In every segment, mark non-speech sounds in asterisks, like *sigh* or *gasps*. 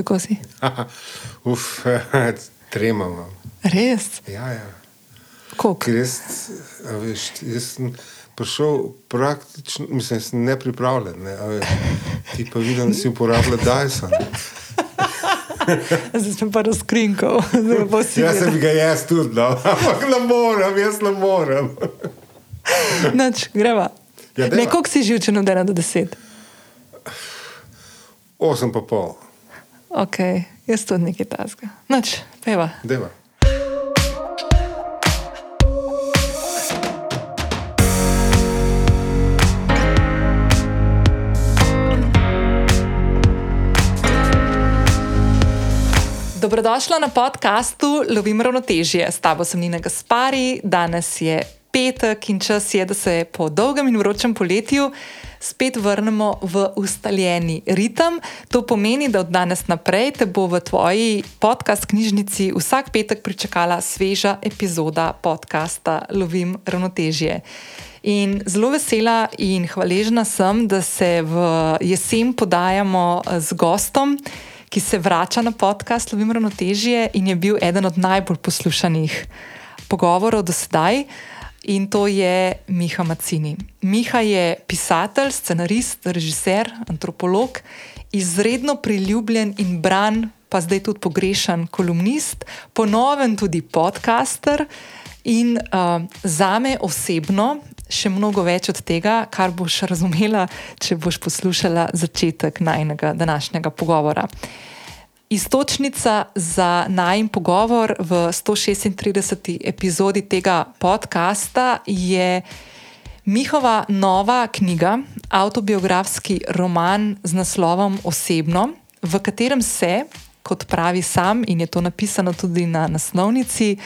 kako si? Uf, *laughs* trema imam. Res? Ja, ja. Jaz, a veš, jaz sem prišel praktično, mislim, sem nepripravljen. Ne, veš. ti pa vidim, da si uporabljal Dyson. *laughs* Zdaj sem pa razkrinkal. Jaz sem ga jaz tudi, no. *laughs* ampak ne morem, jaz ne morem. Noč, greva. Ja, dajva. ne, koliko si živčen od 1 do 10? Osem pa pol, Ok, jaz tudi nekaj tasga. Noč, peva. deva. Dobrodošla na podkastu Lovim ravnotežje. S tabo sem Nina Gaspari, danes je petek in čas je, da se po dolgem in vročem poletju spet vrnemo v ustaljeni ritem. To pomeni, da od danes naprej te bo v tvoji podcast knjižnici vsak petek pričakala sveža epizoda podcasta Lovim ravnotežje. In zelo vesela in hvaležna sem, da se v jesen podajamo eh, z gostom, ki se vrača na podcast Lovim ravnotežje in je bil eden od najbolj poslušanih pogovorov do sedaj. In to je Miha Macini. Miha je pisatelj, scenarist, režiser, antropolog, izredno priljubljen in bran, pa zdaj tudi pogrešan kolumnist, ponoven tudi podcaster in uh, za me osebno še mnogo več od tega, kar boš razumela, če boš poslušala začetek najnega današnjega pogovora. Istočnica za najem pogovor v 136. epizodi tega podcasta je Mihova nova knjiga, autobiografski roman z naslovom Osebno, v katerem se, kot pravi sam, in je to napisano tudi na naslovnici,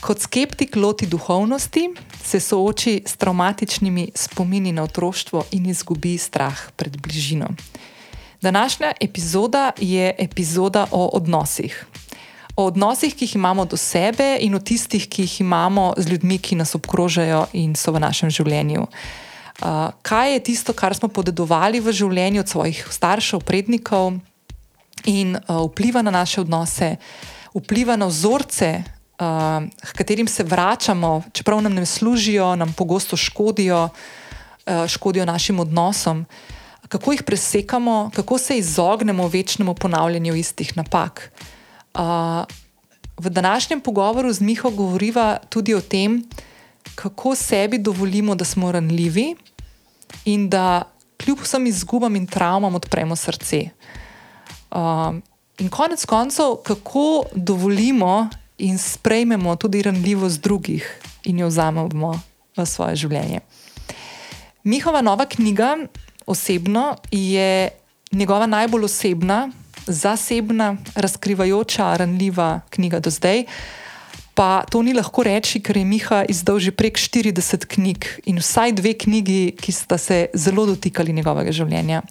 kot skeptik loti duhovnosti, se sooči s traumatičnimi spomini na otroštvo in izgubi strah pred bližino. Današnja epizoda je epizoda o odnosih. O odnosih, ki jih imamo do sebe, in o tistih, ki jih imamo z ljudmi, ki nas obkrožajo in so v našem življenju. Uh, kaj je tisto, kar smo podedovali v življenju od svojih staršev, prednikov, in uh, vpliva na naše odnose, vpliva na vzorce, uh, h katerim se vračamo, čeprav nam ne služijo, nam pogosto škodijo, uh, škodijo našim odnosom kako jih presekamo, kako se izognemo večnemu ponavljanju istih napak. Uh, v današnjem pogovoru z Miho govoriva tudi o tem, kako sebi dovolimo, da smo ranljivi in da kljub vsem izgubam in travmam odpremo srce. Uh, in konec koncev, kako dovolimo in sprejmemo tudi ranljivost drugih in jo vzamemo v svoje življenje. Mihova nova knjiga osebno je njegova najbolj osebna, zasebna, razkrivajoča, ranljiva knjiga do zdaj. Pa to ni lahko reči, ker je Miha izdal že prek 40 knjig in vsaj dve knjigi, ki sta se zelo dotikali njegovega življenja.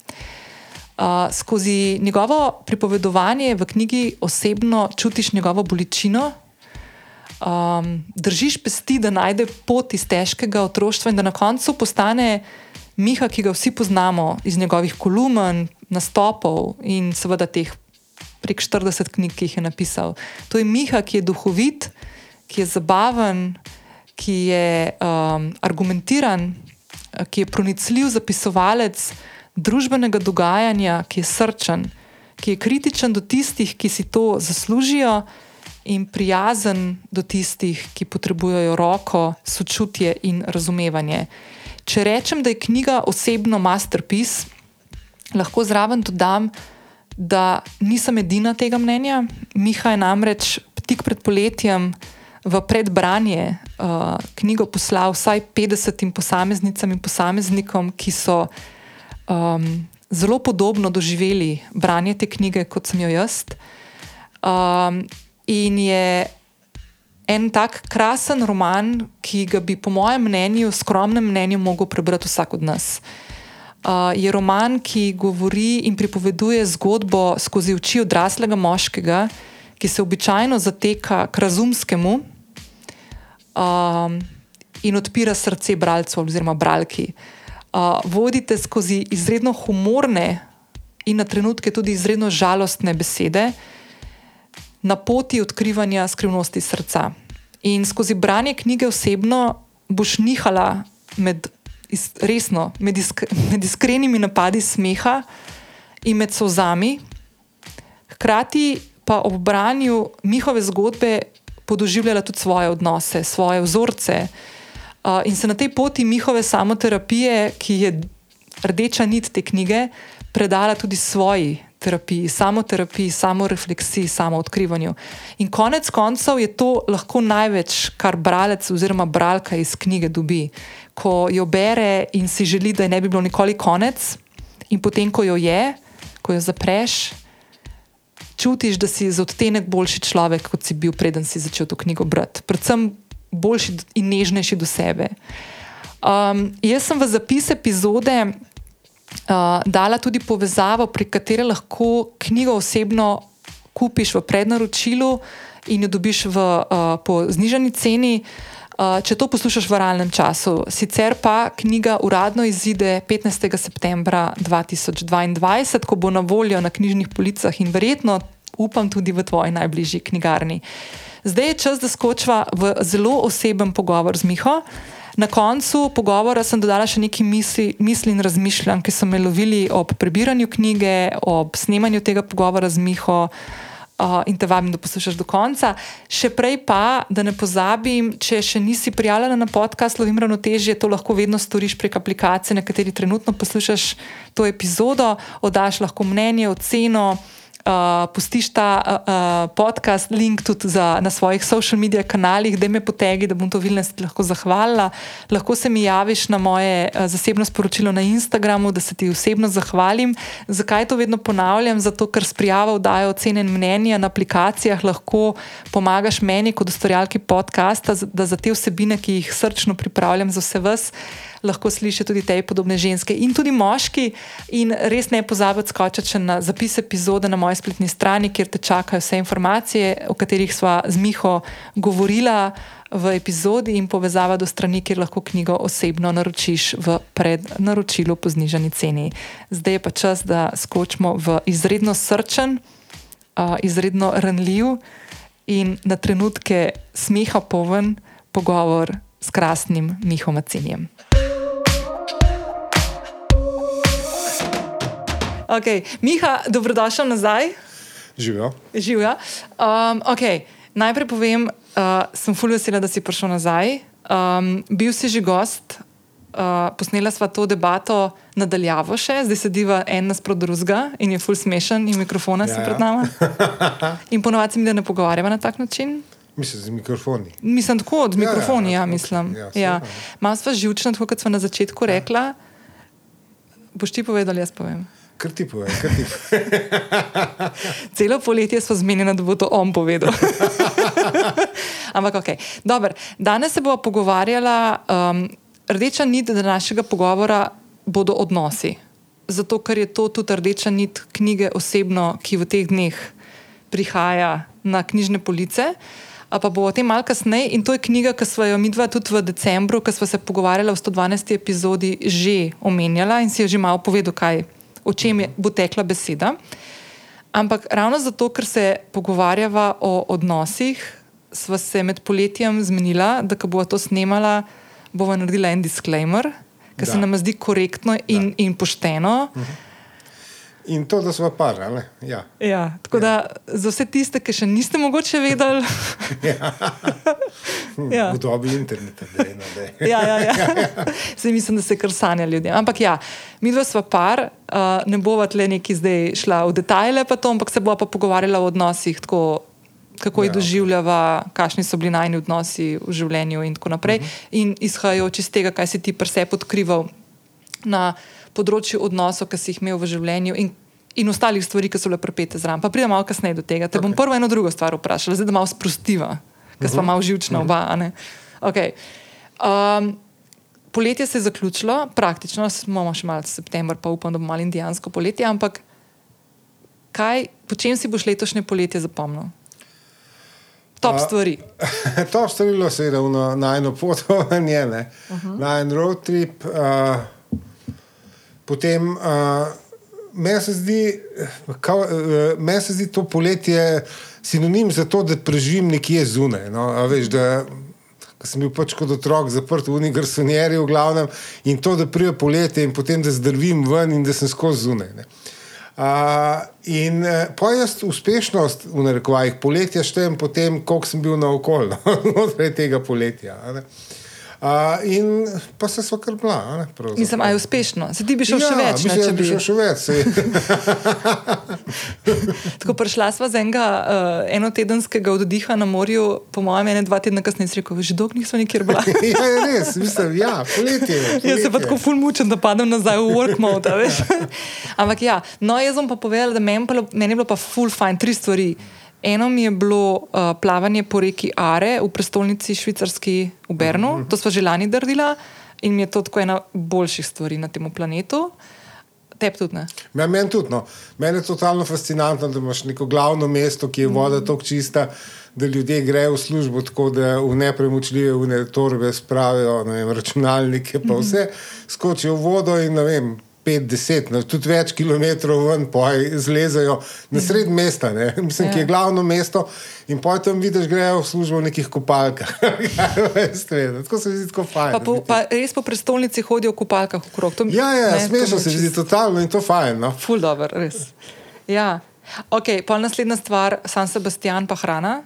Uh, skozi njegovo pripovedovanje v knjigi osebno čutiš njegovo bolečino, um, držiš pesti, da najde pot iz težkega otroštva in da na koncu postane Miha, ki ga vsi poznamo iz njegovih kolumn, nastopov in seveda teh prek 40 knjig, ki jih je napisal. To je Miha, ki je duhovit, ki je zabaven, ki je um, argumentiran, ki je pronicljiv zapisovalec družbenega dogajanja, ki je srčen, ki je kritičen do tistih, ki si to zaslužijo. In prijazen do tistih, ki potrebujejo roko, sočutje in razumevanje. Če rečem, da je knjiga osebno masterpiece, lahko zraven dodam, da nisem edina tega mnenja. Miha je namreč tik pred poletjem v predbranje uh, knjigo poslal vsaj 50 posameznicam in posameznikom, ki so um, zelo podobno doživeli branje te knjige, kot sem jo jaz. Um, in je en tak krasen roman, ki ga bi, po mojem mnenju, skromnem mnenju, mogel prebrati vsak od nas. Uh, je roman, ki govori in pripoveduje zgodbo skozi oči odraslega moškega, ki se običajno zateka k razumskemu um, in odpira srce bralcev oziroma bralki. Uh, vodite skozi izredno humorne in na trenutke tudi izredno žalostne besede na poti odkrivanja skrivnosti srca. In skozi branje knjige osebno boš nihala med, is, resno, med, isk, med iskrenimi napadi smeha in med sozami, hkrati pa ob branju njihove zgodbe podoživljala tudi svoje odnose, svoje vzorce. Uh, in se na tej poti njihove samoterapije, ki je rdeča nit te knjige, predala tudi svoji terapiji, samoterapiji, samorefleksiji, samoodkrivanju. In konec koncev je to lahko največ, kar bralec oziroma bralka iz knjige dobi. Ko jo bere in si želi, da je ne bi bilo nikoli konec, in potem, ko jo je, ko jo zapreš, čutiš, da si za odtenek boljši človek, kot si bil, preden si začel to knjigo brati. Predvsem boljši in nežnejši do sebe. Um, jaz sem v zapis epizode uh, dala tudi povezavo, pri kateri lahko knjigo osebno kupiš v prednaročilu in jo dobiš v, uh, po znižani ceni. Uh, če to poslušaš v realnem času, sicer pa knjiga uradno izide 15. septembra 2022, ko bo na voljo na knjižnih policah in verjetno, upam, tudi v tvoji najbližji knjigarni. Zdaj je čas, da skočiva v zelo oseben pogovor z Miho. Uh, Na koncu pogovora sem dodala še nekaj misli, misli in razmišljanj, ki so me lovili ob prebiranju knjige, ob snemanju tega pogovora z Miho. Uh, in te vabim, da poslušaš do konca. Še prej pa, da ne pozabim, če še nisi prijavljena na podcast Lovim ravnotežje, to lahko vedno storiš prek aplikacije, na kateri trenutno poslušaš to epizodo, oddaš lahko mnenje, oceno uh, pustiš ta uh, podcast, link tudi za, na svojih social medijih kanalih, da me potegi, da bom to vilnosti lahko zahvalila. Lahko se mi javiš na moje uh, zasebno sporočilo na Instagramu, da se ti osebno zahvalim. Zakaj to vedno ponavljam? Zato, ker s prijavo dajo ocene in mnenja na aplikacijah, lahko pomagaš meni kot ustvarjalki podcasta, da za te vsebine, ki jih srčno pripravljam za vse vas lahko slišijo tudi te podobne ženske in tudi moški. In res ne pozabiti skočiti na zapis epizode na moji spletni strani, kjer te čakajo vse informacije, o katerih sva z Miho govorila. V epizodi in povezava do strani, kjer lahko knjigo osebno naročiš v prednaročilu po znižani ceni. Zdaj je pa čas, da skočimo v izredno srčen, uh, izredno ranljiv in na trenutke smeha poven pogovor s krasnim Mihom Macinjem. Okay. Miha, dobrodošel nazaj. Živijo. Živijo. Um, okay. Najprej povem, uh, sem fulj vesela, da si prišel nazaj. Um, bil si že gost, uh, posnela sva to debato nadaljavo še, zdaj sediva en nasprot drugega in je fulj smešen in mikrofona ja, si pred nama. In ponovadi se mi da ne pogovarjava na tak način. Mislim, z mikrofoni. Mislim, tako od mikrofoni, ja, ja, ja mislim. Ja, ja. Malo sva živčna, tako kot sva na začetku ja. rekla. Boš ti povedal, jaz povem. Kar ti povem, kar ti povem. *laughs* Celo poletje smo zmenjeni, da bo to on povedal. *laughs* Ampak, ok. Dobar. Danes se bomo pogovarjali, um, rdeča nit današnjega pogovora bodo odnosi. Zato, ker je to tudi rdeča nit knjige osebno, ki v teh dneh prihaja na knjižne police. Pa bo o tem malo kasneje. In to je knjiga, ki smo jo mi dva tudi v decembru, ko smo se pogovarjali v 112. epizodi, že omenjala in si jo že malo povedal, kaj je o čem je, bo tekla beseda. Ampak ravno zato, ker se pogovarjava o odnosih, sva se med poletjem zmenila, da ko bomo to snemala, bomo naredila en disclaimer, ker se nam zdi korektno in, in pošteno. Uh mhm. -huh. In to, da smo par, ja. ja. Tako ja. da za vse tiste, ki še niste mogoče vedeli. *laughs* *laughs* ja. ja. V dobi interneta, da je ena. *laughs* ja, ja, ja. Zdaj mislim, da se kar sanja ljudem. Ampak ja, mi dva smo par, uh, ne bova tle neki zdaj šla v detajle, pa to, ampak se bova pa pogovarjala o odnosih. Tako, Kako jih ja, doživljava, kakšni so bili najni odnosi v življenju, in tako naprej. Uh mhm. -huh. In izhajajoč iz tega, kaj si ti prse odkrival na področju odnosov, ki si jih imel v življenju in, in ostalih stvari, ki so bile prepete zraven. Pa pridem malo kasneje do tega. Te okay. bom prvo eno drugo stvar vprašala, zdaj da malo sprostiva, ker smo uh -huh. malo živčna uh -huh. oba. Okay. Um, poletje se je zaključilo, praktično smo še malo september, pa upam, da bo malo indijansko poletje. Ampak kaj, po čem si boš letošnje poletje zapomnil? Top stvari. Uh, *laughs* top stvari je ravno na eno potovanje, *laughs* uh -huh. na en road trip. Uh, Potem uh, meni se, zdi, kao, uh, meni se zdi to poletje sinonim za to, da preživim nekje zunaj. No? Veš, da, ko sem bil pač kot otrok zaprt v univerziteti, v glavnem, in to, da prije poletje in potem da zdrvim ven in da sem skozi zunaj. Ne? Uh, in uh, po jaz uspešnost v narekovajih poletja štejem potem, koliko sem bil na okolju, *laughs* znotraj tega poletja. ne. Uh, in pa se so kar bila. ne. Mislim, aj uspešno. Se ti bi šel ja, še več, ne, mislim, če da bi šel še več. *laughs* Tako prišla sva z enega uh, enotedenskega oddiha na morju, po mojem, ene dva tedna kasneje, si rekel, že dolgo nismo nikjer bila. *laughs* ja, je res, mislim, ja, poletje. je, Jaz se pa tako ful mučem, da padem nazaj v work mode. *laughs* Ampak ja, no, jaz bom pa povedala, da meni, pa, meni je bilo pa ful fajn tri stvari. Eno mi je bilo uh, plavanje po reki Are v prestolnici švicarski v Bernu, Mhm. to smo že lani naredila in mi je to tako ena boljših stvari na tem planetu. Tep tudi ne. Ja, meni tudi. No. Meni je totalno fascinantno, da imaš neko glavno mesto, ki je voda Mm. tako čista, da ljudje grejo v službo tako, da v nepremočljive v ne torbe spravijo ne vem, računalnike, pa vse skočijo v vodo in ne vem. 5-10, no, tudi več kilometrov ven, poj zlezajo na sred mesta, ne? *laughs* mislim, ki je Ja. glavno mesto, in poj tam vidiš, grejo v službo v nekih kopalkah. *laughs* Veste, tako se mi zdi tako fajn. Pa, po, pa res po prestolnici hodijo v kupalkah okrog. To, Ja, ja, ne, smešno se mi zdi, totalno in to fajn. No? Ful dobro, res. Ja. Ok, pa naslednja stvar, San Sebastian pa hrana.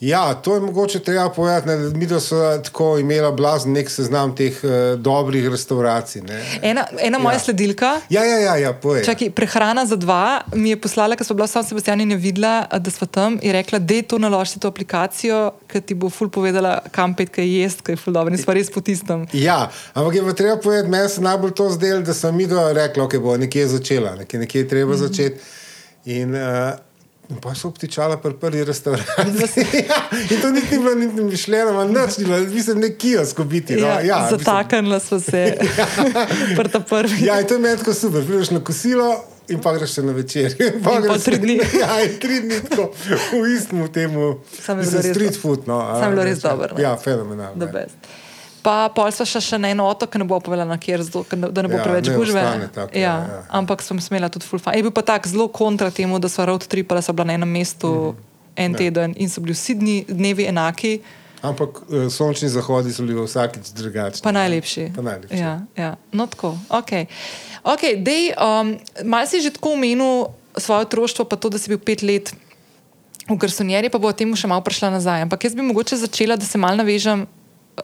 Ja, to je mogoče treba povedati, ne, mi so tako imela blazen nek seznam teh uh, dobrih restauracij. Ne. Ena, ena moja Ja. sledilka. Ja, ja, ja, ja povej. Čaki, prehrana za dva mi je poslala, ker smo bila v San Sebastianu in je videla, da smo tam in rekla, da je to naložiti to aplikacijo, ker ti bo ful povedala, kam pet, kaj jesti, kaj je ful dobro in stvari res potisnem. Ja, ampak je treba povedati, meni se najbolj to zdelo, da sem mi do rekla, okay, bo nekje začela, nekje, nekje je treba mm -hmm. začeti. In, uh, in pa so obtičala pri prvi restavraciji. *laughs* ja, in to niti ni bilo niti mišljeno, nič ni bilo, mislim, nek kiosk biti. No. Ja, Ja, ja, zataknila smo se, *laughs* prta prvi. Ja, in to je meni tako super. Prideš na kosilo in pa greš še na večer. *laughs* In pol greš- tri dni. Ja, in tri dni tako v istem temu. Samo je mislim, bilo res street do- food. No, a, samo je bilo res dobro, no. Ja, fenomenalno. Ja. Pa pol smo še, še na eno otok, ne bo povedala, kjer, ne- da ne bo Ja, preveč gužve. ostane tako, ja, ja, ja. Ampak sem smela tudi full fun. Je bil pa tak zelo kontra temu, da so road tripala, so bila na enem mestu Mhm. en teden in so bili vsi dni, dnevi enaki, Ampak uh, sončni zahodi so bili vsakič drugačni. pa najlepši. Pa najlepši. Ja, ja. No, tako. Okay. Okay, dej, um, mal si že tako omenil svoje otroštvo, pa to, da si bil pet let v garsonjeri, pa bo o tem še malo prišla nazaj. Ampak jaz bi mogoče začela, da se malo navežem,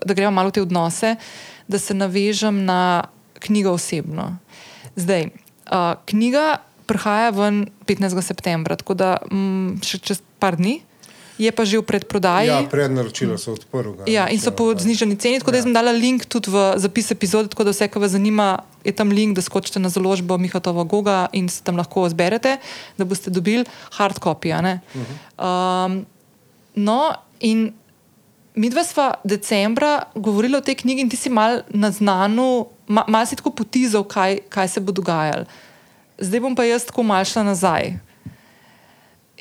da gremo malo v te odnose, da se navežem na knjigo osebno. Zdaj, uh, knjiga prihaja ven 15. septembra, tako da mm, še čez par dni. Je pa že v predprodaji. Ja, prednaročila so odprla. Ja, in so po znižani ceni, tako da jaz sem dala link tudi v zapis epizode, tako da vse, kar vas zanima, je tam link, da skočite na založbo Mihatova Goga in se tam lahko zberete, da boste dobili hard copy. a ne. Um, no, in mi dva sva decembra govorila o tej knjigi in ti si mal naznanil, ma, mal si tako potizal, kaj, kaj se bo dogajalo. Zdaj bom pa jaz tako mal šla nazaj.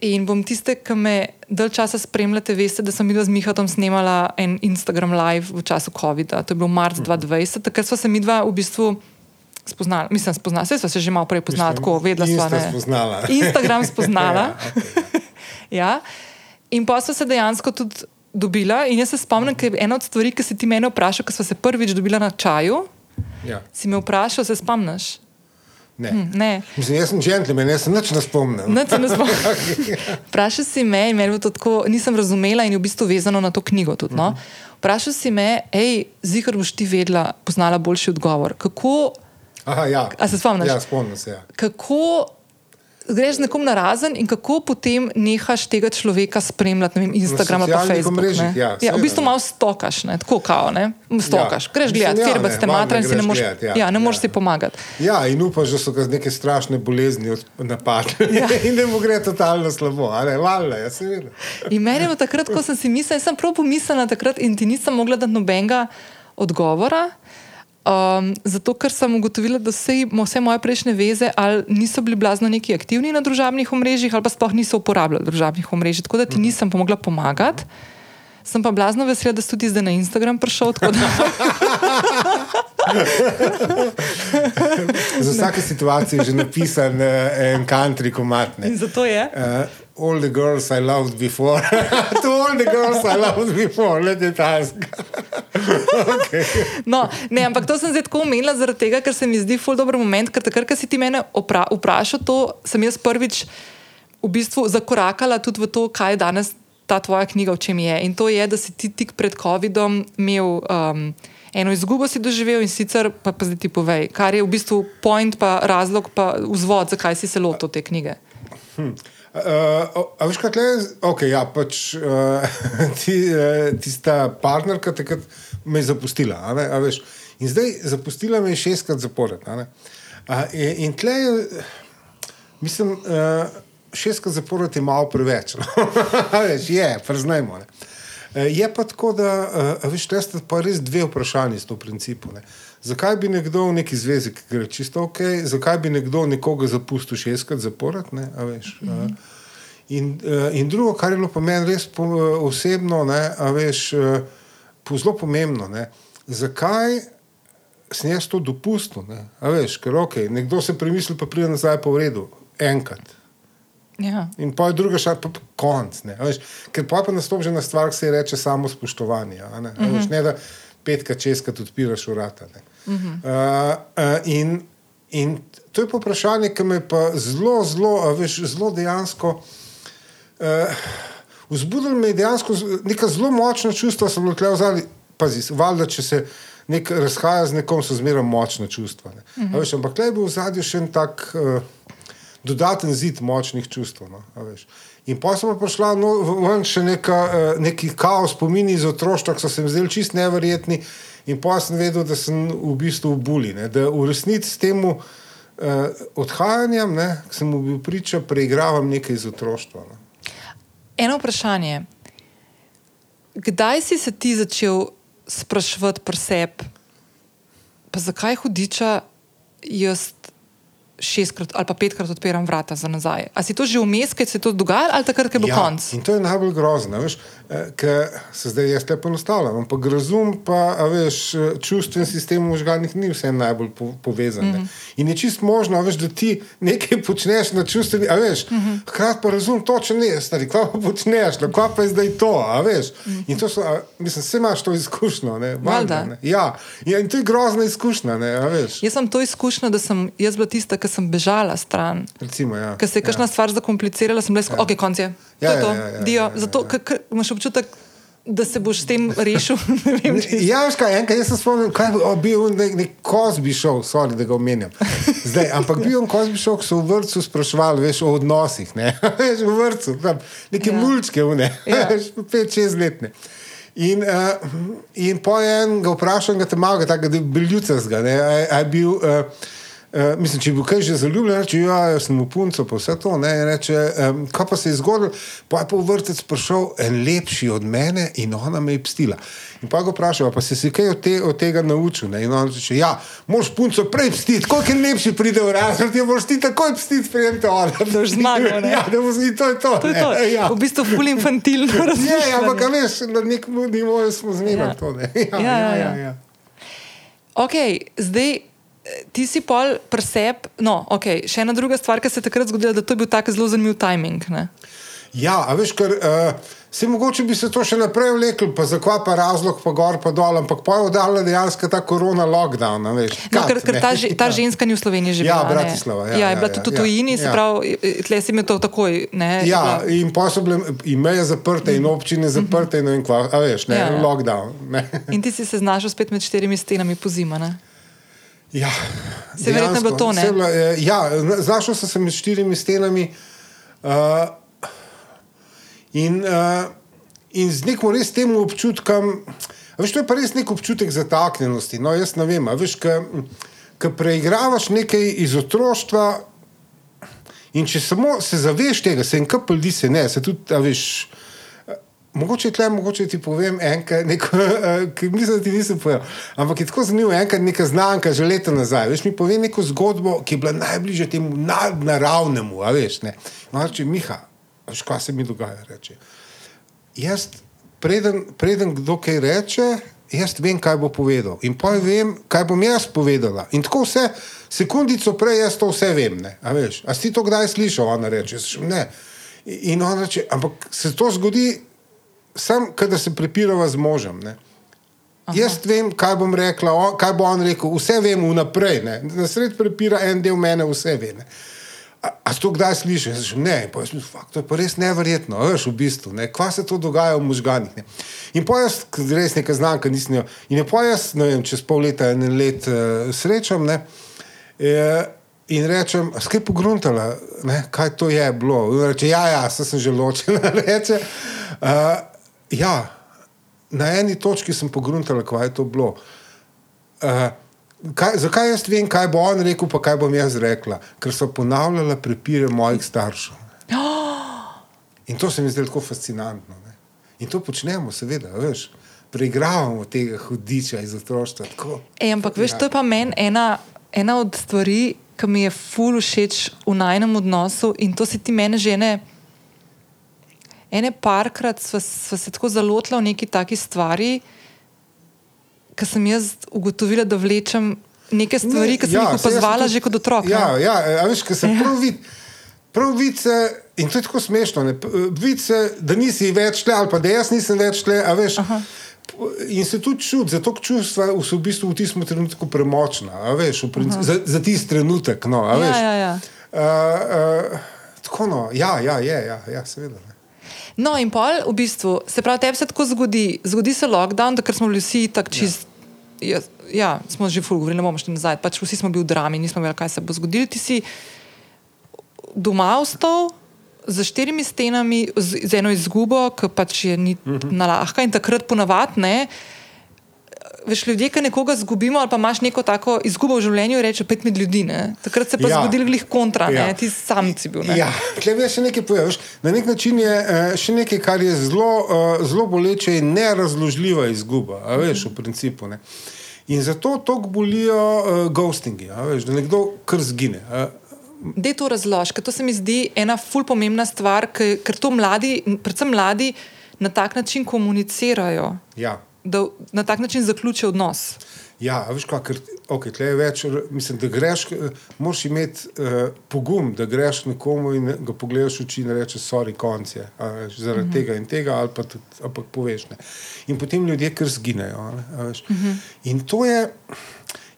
In bom tiste, ki me dalj časa spremljate, veste, da sem videla z Mihatom snemala en Instagram live v času COVID-a. To je bilo marc 2020, takrat smo se mi dva v bistvu spoznala. Mislim, spoznala, vse smo se že malo prej poznala, tako vedela sva. Ne. spoznala. Instagram spoznala. *laughs* Ja, okej. *laughs* ja. In pa smo se dejansko tudi dobila. In jaz se spomnim, ker je ena od stvari, ki si ti mene vprašal, ko smo se prvič dobila na čaju, Ja. si me vprašal, se spomniš? Ne. Hm, ne. Mislim, jaz sem džentlmen, jaz sem nič ne spomnil. Nič se ne spomnim. *laughs* Vprašal si me, in meni je to tako, nisem razumela in je v bistvu vezano na to knjigo. Tudi, no? Vprašal si me, hej, zihar boš ti vedela, poznala boljši odgovor. Kako, Aha, ja. A se spomniš? Ja, spomnim se. Ja. kako greš z nekom na razen in kako potem nehaš tega človeka spremljati, ne vem, Instagram ali pa Facebook. omrežjih, ne? ja, ja, v bistvu ne. malo stokaš, ne? tako kao, ne? stokaš. Ja. Greš gledati, ja, ste valjda matra in si ne moreš, gledat, ja. ja, Ja. si pomagati. Ja, in upaš, da so ga neke strašne bolezni napadle Ja. *laughs* in da mu gre totalno slabo. a Ne, valjda, ja, seveda. In meni je takrat, ko sem si mislila, jaz sem prav pomislila takrat in ti nisem mogla dati nobenega odgovora. Um, zato, ker sem ugotovila, da vse, vse moje prejšnje veze ali niso bili blazno neki aktivni na družabnih omrežjih, ali pa sploh niso uporabljali družabnih omrežij, tako da ti nisem pomogla pomagati. Sem pa blazno vesela, da si tudi zdaj na Instagram prišel. *laughs* Za vsake situacije je že napisan uh, en country komat. In zato je. Uh, all the girls I loved before. *laughs* to all the girls I loved before, let it ask. *laughs* okay. no, ne, ampak to sem zdaj tako omenila, zaradi tega, ker se mi zdi ful dober moment, ker takrat, ko si ti mene vprašal, to sem jaz prvič v bistvu zakorakala tudi v to, kaj je danes ta tvoja knjiga, v čem je. In to je, da si ti tik pred COVID-om imel um, eno izgubo, si doživel in sicer, pa, pa zdaj ti povej, kar je v bistvu point, pa razlog, pa vzvod, zakaj si se lotil te knjige. Hm. Uh, a veš, kaj je? Okay, ja, pač, uh, *laughs* ti, uh, tista partnerka takrat me je zapustila. In zdaj zapustila me je šestkrat zapored. Uh, in, in tle je, mislim. Uh, šestkrat zapored je malo preveč. No. *laughs* veš, je, priznajmo. Ne. E, je pa tako, da e, veš, ste pa res dve vprašanji s to principu. Ne. Zakaj bi nekdo v neki zvezi, ki gre čisto ok, zakaj bi nekdo nekoga zapustil šestkrat zapored? Ne, veš, mm -hmm. in, in drugo, kar je bilo po meni res po, osebno, ne, veš, po zelo pomembno, ne, zakaj sem jaz to dopustil? Ne, veš, ker ok, nekdo se premisli, pa pride nazaj po redu, enkrat. Ja. In pa je druga šala, pa konc. Ker pa je nastopi na stvar, ki se ji reče samo spoštovanje. Ne? Uh -huh. veš, ne da petka česka tudi odpiraš urata. Uh -huh. uh, uh, in, in to je vprašanje, ki me pa zelo, zelo, veš, zelo dejansko. Uh, Vzbudilo me je dejansko neka zelo močna čustva, so bile tukaj vzali. Pazi, valjda, če se nek razhaja z nekom, so zmeraj močna čustva. Uh -huh. veš, ampak tukaj je bil v zadju še en tak. Uh, dodaten zid močnih čustev. No, in pa sem prišla no, ven še neka, uh, neki kaos, spomini iz otroštva, ki so se mi zdeli čist neverjetni. In pa sem vedel, da sem v bistvu v buli, ne? da v resnici s tem uh, odhajanjem, ki sem mu bil priča, preigravam nekaj iz otroštva. No? Eno vprašanje. Kdaj si se ti začel sprašovati pri sebi, zakaj hudiča jaz šestkrat ali pa petkrat odpiram vrata za nazaj. A si to že vmes, kaj se je to dogajalo, ali takrat, ko je bil ja, konc? In to je najbolj grozno, veš, eh, ker se zdaj jaz te ponostavljam. Ampak razum, pa veš, čustven sistem v možganih ni vse najbolj po, povezan. Mm -hmm. In je čist možno, veš, da ti nekaj počneš na čustveni, a veš, mm -hmm. hkrati pa razum točno ne, stari, kva pa počneš, no, kva pa je zdaj to, a veš. Mm -hmm. In to so, a, mislim, vse imaš to izkušnjo, ne, valjda. Ne? Ja, in to je grozna izkušnja, ne, a veš. Jaz sem to izkušnjo, da sem jaz bila tista, ki sem bežala stran. Recimo, ja. Ker se je kakšna ja. stvar zakomplicirala, sem bila, ja. ok, konc je. Ja, to je to, ja, ja, ja, dio. Ja, ja, Zato, ja. ker imaš občutek. Da se boš s tem rešil. *laughs* vem, ja, veš kaj, enkrat sem spomnil, kaj je bil nek, nek kozbi šov, sorry, da ga omenjam. Zdaj, ampak bil je kozbi šov, ki so v vrtu sprašvali veš, o odnosih. Ne? *laughs* Veš, v vrtu, tam, neke ja. mulčke, ne, ja. *laughs* pet, šest let. Ne. In, uh, in po enem ga vprašam, ga te malo, tako da je bil ljudski. Je bil. Uh, Uh, mislim, če bi bil kaj že zaljubljen, reče: Ja, jaz sem v puncu, pa vse to. Ne, reče, um, kaj pa se je zgodilo? Pa je pa v vrtec prišel en lepši od mene in ona me je pstila. In pa ga vprašal, pa si se kaj od, te, od tega naučil? Ne? In on reče: Ja, moš punco prej pstiti, koliko je lepši pride v razred, ti moš ti takoj pstiti, sprejem te ona. Da boš zmagal. Ja, da boš ti to je to. to, je to. Ja. V bistvu ful infantilno razumeš. *laughs* Ja, ampak veš, na nekem nivoju smo zmeraj ja. to. *laughs* Ja, ja, ja, ja. ja. Ok, zdaj ti si pol preseb. No, okay. Še ena druga stvar, ki se je takrat zgodila, da to je bil tako zelo zanimiv timing. Ne? Ja, a veš, ker uh, se mogoče bi se to še naprej vlekel, pa zakaj pa razlog, pa gor, pa dol, ampak pa je oddala dejansko ta korona lockdown. Veš, kat, no, ker ker ta, ta *laughs* ženska ni v Sloveniji živela. Ja, Bratislava. Ja, ja, je bila ja, tudi ja, tujini, ja, se pravi, tle si imel to takoj. Ne, ja, in pa so bile imeje zaprte in občine zaprte, mm -hmm. in kva, a veš, ne, ja, ja. lockdown. Ne. In ti si se znašel spet med štirimi stenami po zima. Ne? Ja, se verjetno bo to ne. Bila, ja, znašel sem se med štirimi stenami uh, in, uh, in z nekim res tem občutkom, veš, to je pa res nek občutek zataknjenosti. No, jaz ne vem, veš, ki preigravaš nekaj iz otroštva. In če samo se zaveš tega, se en kapel di se ne, se tudi, veš. Mogoče tle, mogoče ti povem enkrat, *laughs* ki mislim, da ti nisem povedal. Ampak je tako zanimivo, enkrat neka znanka, že leta nazaj. Veš, mi pove neko zgodbo, ki je bila najbližje temu naravnemu. Veš, ne. No, reče, Miha, veš, kaj se mi dogaja. Reče. Jaz, preden, preden kdo kaj reče, jaz vem, kaj bo povedal. In pa vem, kaj bom jaz povedala. In tako vse, sekundico prej jaz to vse vem. Ne? A, veš, a si to kdaj slišal? Ona reče, ne. In ona reče, ampak se to zgodi sam, kadar se prepirava z možem. Ne? Jaz vem, kaj bom rekla, on, kaj bo on rekel, vse vem vnaprej. Ne? Na sred prepira en del mene, vse ve. Ne? A, a to kdaj slišiš? Jaz rečem, ne, pa jaz mislim, to je pa res neverjetno, veš, v bistvu, ne? kva se to dogaja v možganih. Ne? In pa jaz, res nekaj znam, ker nisem jo. In pa jaz, ne vem, čez pol leta, en let uh, srečam. Ne? E, In rečem, skaj pogruntala, ne, kaj to je bilo. In reče, ja, ja, sem že ločena. *laughs* Reče, uh, ja, na eni točki sem pogruntala, kaj je to bilo. Uh, kaj, zakaj jaz vem, kaj bo on rekel, pa kaj bom jaz rekla? Ker so ponavljala prepire mojih staršev. *gasps* In to se mi zdi tako fascinantno. Ne? In to počnemo, seveda, veš. Preigravamo tega hudiča iz otroštva. E, ampak, veš, ja. to je pa meni ena, ena od stvari, ki mi je ful všeč v najnem odnosu in to si ti mene žene. Ene parkrat sva, sva se tako zalotila v neki taki stvari, ki sem jaz ugotovila, da vlečem neke stvari, ki sem ja, jih opazovala že kot otrok. Ja, ja, ja veš, kaj se ja. prav vidi. Prav vice, in to je tako smešno, vice, da nisi več tle, ali pa da jaz nisem več tle. Veš, in se tudi čuti, zato čustva so v bistvu v tistem trenutku premočna, veš, principu, za, za tisti trenutek. No, ja, ja, ja. Uh, uh, tako no, ja, ja, je, ja, ja seveda. Ne. No, in pol, v bistvu, se pravi, tebi se tako zgodi, zgodi se lockdown, ker smo bili vsi tako čist. Ja. Ja, smo že fulg, ne bomo šli nazaj. Pač vsi smo bili v drami, nismo vedeli, kaj se bo zgodilo. Ti si doma ostal za štirimi stenami, z, z eno izgubo, ki pač je ni uh mhm. -huh. na lahka in takrat ponavadi veš, ljudje, ki nekoga izgubimo, ali pa imaš neko tako izgubo v življenju, reče pet med ljudi. Ne? Takrat se pa ja. zgodili glih kontra, ja. ti samci bil. Ne? Ja, tle bi še nekaj povedal. Na nek način je uh, še nekaj, kar je zelo, uh, zelo boleče in nerazložljiva izguba, a veš, v principu. Ne? In zato tako bolijo uh, ghostingi, veš, da nekdo kar zgine. Uh, Da je to razložka. To se mi zdi ena ful pomembna stvar, ker to mladi, predvsem mladi, na tak način komunicirajo. Ja da na tak način zaključi odnos. Ja, veš, kaj, ker okay, je več, mislim, da greš, moraš imeti uh, pogum, da greš nekomu in ga pogledaš v oči in rečeš, sorry, konc je, zaradi mm -hmm. tega in tega, ali pa tudi, pa poveš. Ne. In potem ljudje kar zginejo. Mm -hmm. In to je.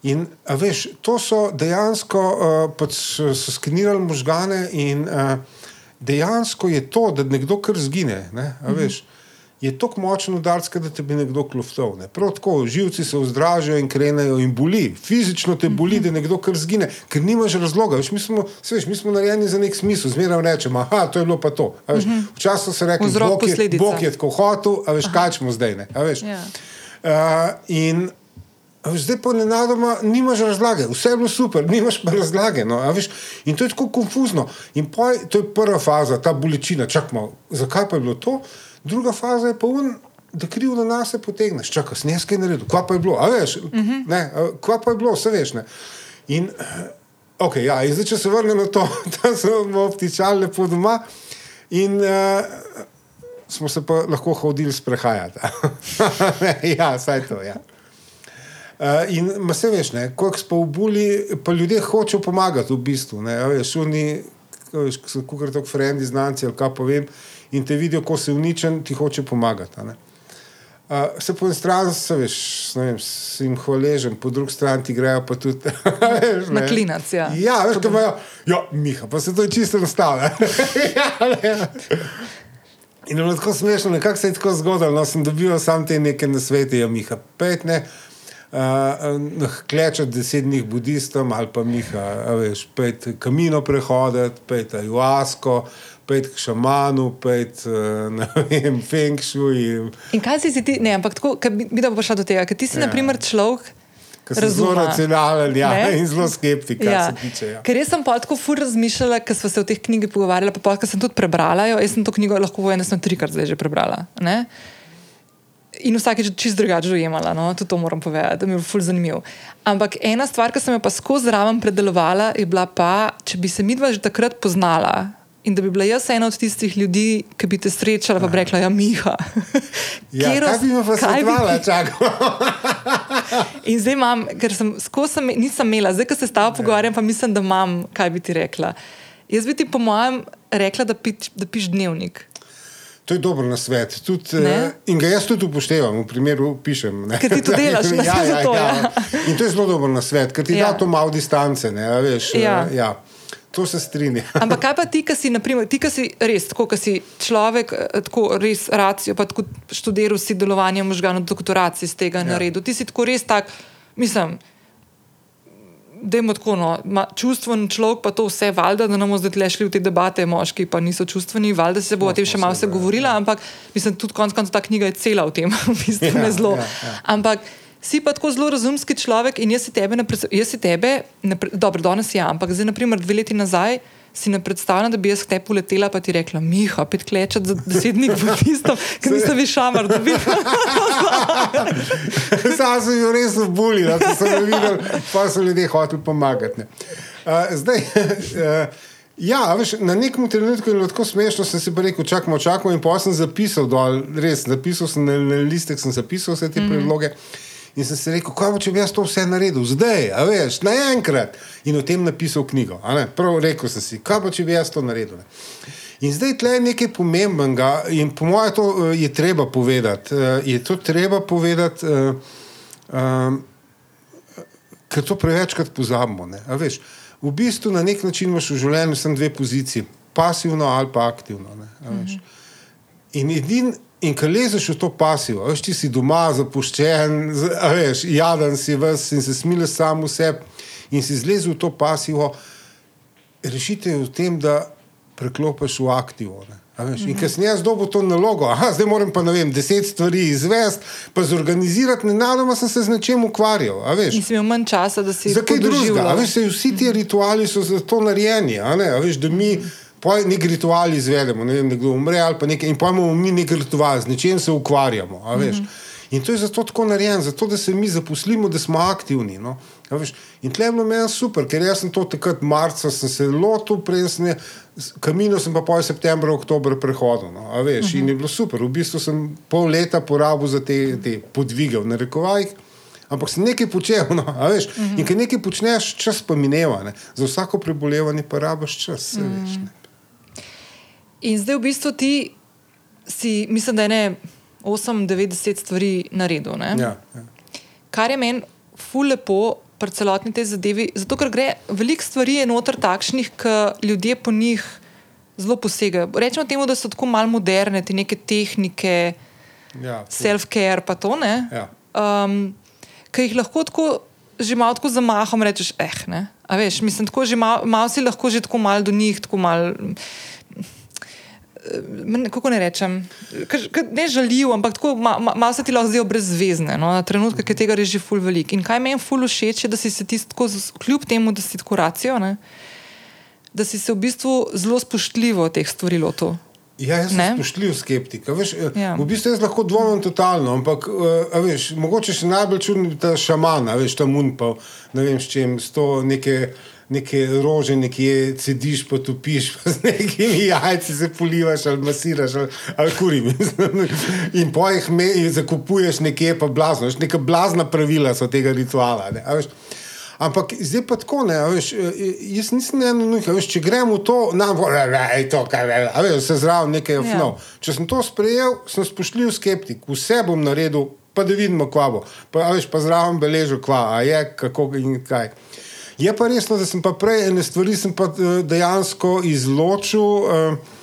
In, veš, to so dejansko uh, pač so skenirali možgane, in uh, dejansko je to, da nekdo kar zgine. Ne, mm -hmm je tako močen udarc, da te bi nekdo kloftal. Ne? Prav tako, živci se vzdražijo in krenejo in boli. Fizično te boli, da nekdo kar zgine, ker nimaš razloga. Veš, mi, smo, veš, mi smo narejeni za nek smisel, zmeraj rečemo, da je bilo pa to. Veš, včasih se reče, da je Bog je tako hotel, a veš, kaj smo zdaj. Ja. Uh, in Veš, zdaj pa ne nadoma, nimaš razlage, vse je bilo super, *laughs* nimaš pa razlage. No, in to je tako konfuzno. In poj, to je prva faza, ta bolečina. Čakaj, zakaj pa je bilo to? Druga faza je pa un. Da kriv na nas se potegneš, čakaj, sneskaj naredil, kva pa je bilo, a veš, uh. -huh. ne, kva pa je bilo, vse veš. Ne. In, okay, ja, in zdaj, če se vrnem na to, *laughs* da smo obtičali lepo doma in uh, smo se pa lahko hodili sprehajati. *laughs* ja, saj to, ja. Uh, in vse veš, koliko smo v buli, pa ljudje hočejo pomagati v bistvu, ne, veš, oni, kot so kukar tako frendi, znanci ali kaj povem. Uh, in te vidijo, ko si uničen, ti hoče pomagati. Uh, se po eni strani, se veš, vem, si jim hvaležen, po drugi strani ti grejo pa tudi *laughs* na klinac. Ja, ja veš, kaj imajo, ja, Miha, pa se to je čisto enostavno. *laughs* ja, in je tako smešno, nekako se je tako zgodilo. No, sem dobil sam te neke na svetu, ja, Miha, pet ne. Uh, klečati deset dni budistom, ali pa Miha, veš, pet kamino prehoditi, pet ajuasko, pet k šamanu, uh, na *laughs* vem, feng shui. In kaj si ti, ne, ampak tako, bi, bi da bo prišla do tega, ker ti si, ja. na primer, človek. Ker sem zelo racionalen ja, in zelo skeptik. Ja. Tiče, ja. Ker sem pa tako fur razmišljala, ker smo se o teh knjigah pogovarjali, pa pa sem tudi prebrala. Jo, jaz sem to knjigo lahko eno sem trikrat zdaj že prebrala. Ne? In vsakeč čist drugače dojemala, no? tudi to moram povedati, da mi je ful zanimivo. Ampak ena stvar, ki sem jo pa skozi zraven predelovala, je bila pa, če bi se midva že takrat poznala, In da bi bila jaz ena od tistih ljudi, ki bi te srečala, pa bi rekla, ja, Miha. *laughs* Ja, Kje kaj bi me pa kaj bi- svetovala, čakaj. *laughs* In zdaj imam, ker sem skozi sem, nisem imela, zdaj, ko se s Ja. tabo pogovarjam, pa mislim, da imam, kaj bi ti rekla. Jaz bi ti, po mojem, rekla, da, pič, da piš dnevnik. To je dobro na svet. Tudi, Ne? uh, in ga jaz tudi upoštevam, v primeru pišem. Ker ti to delaš, *laughs* ne, ja, ja, zato, ja. ja. In to je zelo dobro na svet, ker ti Ja. ja. da to malo distance. Ne, veš, eh, Ja. ja. To se strinja. *laughs* Ampak kaj pa ti, ki si, naprimer, ti, ki si res tako, ki si človek, eh, tako res racijo, pa tako študiral si delovanje možganov, doktoracij iz tega ja. naredil. Ti si tako res tak, mislim. Da je tako no, ma, čustven človek, pa to vse, valjda, da ne bomo zdaj šli v te debate, moški pa niso čustveni, valjda se bo o No, tem še malo se, da, govorila, ampak mislim, tudi konec koncev ta knjiga je cela o tem, *laughs* v bistvu Ja, ne zelo. ja, ja. Ampak si pa tako zelo razumski človek in jaz si tebe, ne jaz si tebe ne dobro, danes ja, ampak zdaj, naprimer, dve leti nazaj. Si ne predstavljam, da bi jaz k tebi poletela, pa ti rekla, Miha, pet klečet za deset dni pod tistom, ker nisem več šamar dobil. *laughs* Sam sem bil res v bulji, da sem ga videl, pa so ljudje hoteli pomagati. ne. Uh, zdaj, uh, *laughs* ja, veš, na nekem trenutku je bilo tako smešno, sem si rekel, čakamo, čakamo in pa sem zapisal dol, res, zapisal sem na, na listek, sem zapisal vse te mm. predloge. In sem si rekel, kaj bo, če bi jaz to vse naredil, zdaj, a veš, naenkrat. In o tem napisal knjigo. Prav rekel sem si, kaj bo, če bi jaz to naredil. Ne? In zdaj tle je nekaj pomembnega, in po mojem, to uh, je treba povedati. Uh, je to treba povedati, um, ker to prevečkrat pozabimo. Veš, v bistvu na nek način imaš v življenju samo dve poziciji, pasivno ali pa aktivno. Ne, veš. In edin. In ko lezeš v to pasivo, veš, ti si doma, zapuščen, veš, jaden si ves in se smiliš sam v sebi, in si zlezel v to pasivo, rešitev je v tem, da preklopiš v aktivo. Ne. Veš, in sem jaz dobil to nalogo, aha, zdaj moram pa ne vem, deset stvari izvesti, pa zorganizirati, nenadoma sem se z nečem ukvarjal. veš. Nisem imel manj časa, da si Za kaj drugega? Veš, vsi ti rituali so za to narejeni. a ne? A Veš, da mi poj nek ritual izvedemo, ne vem, nekdo umre ali pa nekaj in pojmo mi nek ritual, z nečem se ukvarjamo. a veš. In to je zato tako narejeno, zato da se mi zaposlimo, da smo aktivni. No? A veš, In tle je bilo meni super, ker jaz sem to takrat marca sem se lotil, prej sem s- kamino sem pa pol septembra, oktober prehodil. No? A Veš, uh -huh. In je bilo super. V bistvu sem pol leta porabil za te, te podvige v narekovajih. Ampak sem nekaj počel, no, veš. Uh -huh. In ker nekaj počneš, čas pa mineva. Ne. Za vsako prebolevanje pa rabiš čas. Uh -huh. veš, ne. In zdaj v bistvu ti si, mislim, da je ne 8-90 stvari naredil. ne? Ja, ja. Kar je meni ful lepo pri celotni tej zadevi, zato ker gre veliko stvari je noter takšnih, ki ljudje po njih zelo posegajo. Rečemo temu, da so tako malo moderne, te neke tehnike, Ja, self-care, pa to ne. Ja. Um, ki jih lahko tako, že malo tako zamahom rečeš, eh, ne. A veš, mislim, tako že malo mal si lahko že tako malo do njih, tako malo. Eh, Kako ne rečem, ne žaljiv, ampak tako ma, ma, malo se ti lahko zdijo brezvezne. No? Na trenutke, ki tega reži ful velik. In kaj meni ful všeč, je, da si se ti tako, kljub temu, da si tako racijo, ne? da si se v bistvu zelo spoštljivo teh stvari lotil. Ja, jaz sem Ne? spoštljiv skeptik. Veš, ja. Ja. V bistvu jaz lahko dvomim totalno, ampak a veš, mogoče še najbolj čudni ta šaman, veš, ta munpal, ne vem s čim, s to neke. Neke rože, nekje cediš, pa topiš, pa z nekimi jajci se polivaš ali masiraš ali, ali kurim. *laughs* In po jih me, zakupuješ nekje, pa blazno. veš, Neka blazna pravila so tega rituala. Ne. Ampak zdaj pa tako ne, veš, eh, jaz nisem eno nuka, veš, če grem v to, nam bo, je to, kaj je, a veš, se zraven nekaj ofnov. Ja. Če sem to sprejel, sem spoštljiv skeptik, vse bom naredil, pa da vidimo, kva bo. Pa, veš, pa zraven beležil, kva, a je, kako in kaj. Je pa resno, da sem pa prej ene stvari pa eh, dejansko izločil. eh,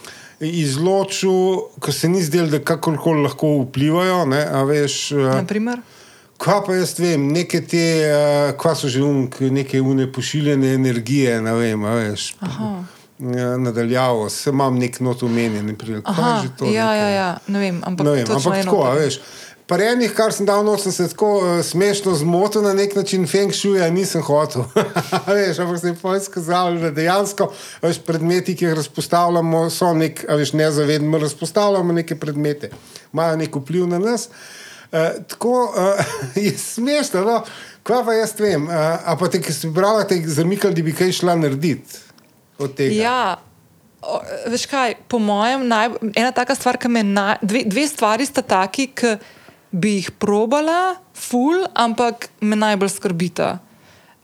Izločil, ko se ni zdelo, da kakorkoli lahko vplivajo. Ne, veš, eh, Naprimer? Kaj pa jaz vem, neke te, uh, kva so že umk, neke une pošiljene energije, ne vem, veš. Ja, nadaljavo, se imam nek not umenjen, ne Aha, to? ja, ja, ja, ne vem, ampak, Ne vem, ampak tako, veš. Pri enih, kar sem dal sem se tako uh, smešno zmotil na nek način, feng shuja nisem hotel. *laughs* Veš, ampak se je pa izkazalo, da dejansko veš, predmeti, ki jih razpostavljamo, so nek, veš, nezavedno razpostavljamo neke predmete, imajo nek vpliv na nas. Uh, tako uh, *laughs* je smešno, no? kva pa jaz vem. Uh, a pa te, ki si brala, te zamikali, da bi kaj šla narediti od tega. Ja, O, veš kaj, po mojem, naj, ena taka stvar, ki me na, dve, dve stvari sta taki, ki bi jih probala, ful, ampak me najbolj skrbita.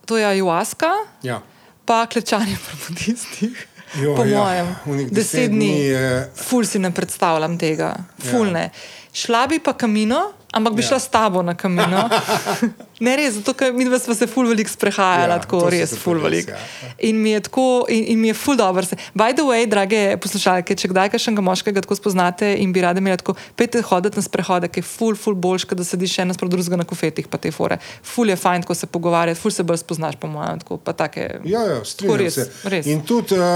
To je ayahuasca, Ja. pa klečanje *laughs* pri budistih. Jo, po ja, mojem, deset deset dni dni, je- ful si ne predstavljam tega, ful Ja. ne. Šla bi pa kamino, ampak bi Ja. šla s tabo na kamino. *laughs* ne res, zato ker mi dva sva se ful veliko sprehajala, Ja, tako res ful veliko. ja. In mi je tako, in, in mi je ful dobro. By the way, drage poslušalke, če kdaj kakšnega moškega tako spoznate in bi radi imeli tako, pejte hoditi na sprehode, ki je ful, ful boljš, da sediš ena sprot drugega na kofetih, pa te fore. Ful je fajn, ko se pogovarjati, ful se bolj spoznaš, po mojem, tako pa take. Ja, ja, strinjam res, se. res. In tudi, uh,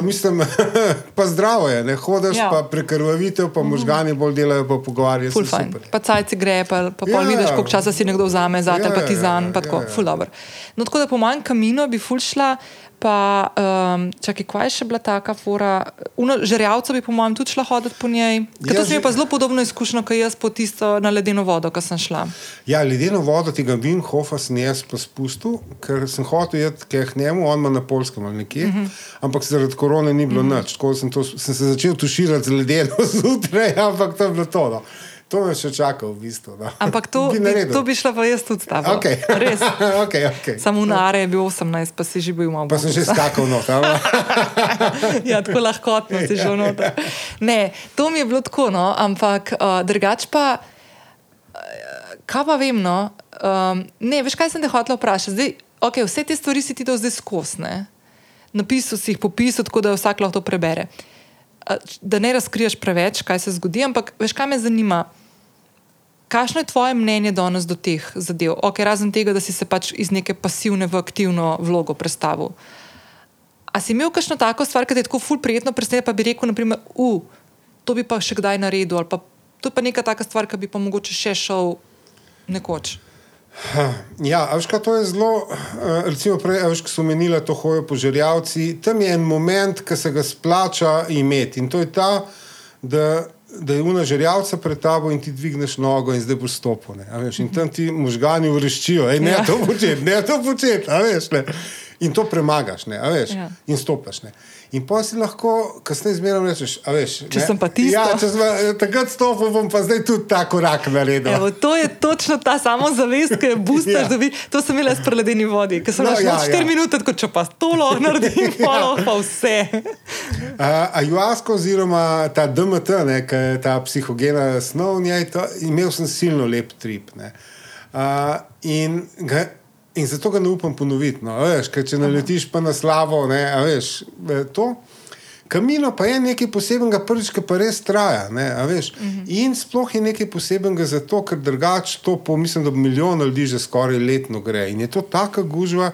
mislim, *laughs* pa zdravo je, ne hodiš, Ja. pa prekrvavitev, pa možgani bolj delajo, pa pogovarjajo Ful se fajn. super. Pa cajci gre, pa, pa Ja, pol vidiš, koliko časa si nekdo vzame za te, Ja, pa ti ja, zanj, ja, pa tako, ja, ja. ful dobro. No, tako da po manj kamino bi ful šla. Pa, um, čakaj, kaj je še bila taka fora? Uno, žerjavca bi, po mojem, tudi šla hoditi po njej. Ja, Ja, to se mi je pa zelo podobno izkušnja, kot jaz po tisto na ledeno vodo, ko sem šla. Ja, ledeno vodo tega Wim Hofa sem jaz pa spustil, ker sem hotel jeti k njemu, on ima na polskem ali nekje, uh Mhm. -huh. ampak zaradi korone ni bilo uh -huh. nič. Tako sem, to, sem se začel tuširati z ledeno *laughs* zjutraj, ampak to je bilo to. No. To me še čaka v bistvu. No. Ampak to *laughs* Bi naredil. to bi šla pa jaz tudi tabo. Okay. Res. *laughs* okay, okay. Samo na are je bil 18, pa si že bil malo Pa sem že skakal not. a? *laughs* ja, tako lahkotno si že noter. Ne, to mi je bilo tako, no, ampak uh, drugač pa, uh, kaj pa vem, no, um, ne, veš, kaj sem te hotel vprašati. Zdaj, okay, vse te stvari si ti to zdaj skosne. Napisal si jih, popisal, tako da vsak lahko to prebere. Uh, Da ne razkriješ preveč, kaj se zgodi, ampak veš, kaj me zanima. Kakšno je tvoje mnenje danes do teh zadev? Okay, razen tega, da si se pač iz neke pasivne v aktivno vlogo predstavil. A si imel kakšno tako stvar, ki te je tako ful prijetno presenetila, pa bi rekel, naprimer, uh, to bi pa še kdaj naredil, ali pa to je pa neka taka stvar, ki bi pa mogoče še šel nekoč. Ja, a veš, kaj to je zelo, eh, recimo prej, a veš, ko so menila to hojo po žerjavci, tam je en moment, ki se ga splača imeti in to je ta, da, da je una žerjavca pred tabo in ti dvigneš nogo in zdaj boš stopil. in tam ti možgani vreščijo, Ej, ne Ja. ja. to početi, ne to početi, a veš. Ne. In to premagaš, ne, a veš, Ja. ja. in stopiš. Ne. In pa si lahko, kasneje zmeraj rečeš, a veš. Če ne, sem pa tisto. Ja, če sem pa- takrat stopil, bom pa zdaj tudi ta korak naredil. Evo, to je točno ta samozavest, ki je booster, *laughs* Ja. da bi, to sem imela s preledeni vodi, ker sem No, ja, šla 4 ja. minute, tako če pa to lahko naredim, *laughs* pa lahko pa vse. Uh, Ajuasko, oziroma ta DMT, ne, ta psihogena snov, njej, to, imel sem silno lep trip. ne. Uh, in, ga, in zato ga ne upam ponoviti. No, veš, ker če naletiš pa na slavo, ne, veš, eh, to. Kamino pa je nekaj posebnega, prvič, ki pa res traja. Ne, veš. In sploh je nekaj posebnega zato, ker drugače to po, mislim, da milijon ljudi že skoraj letno gre. In je to taka gužva,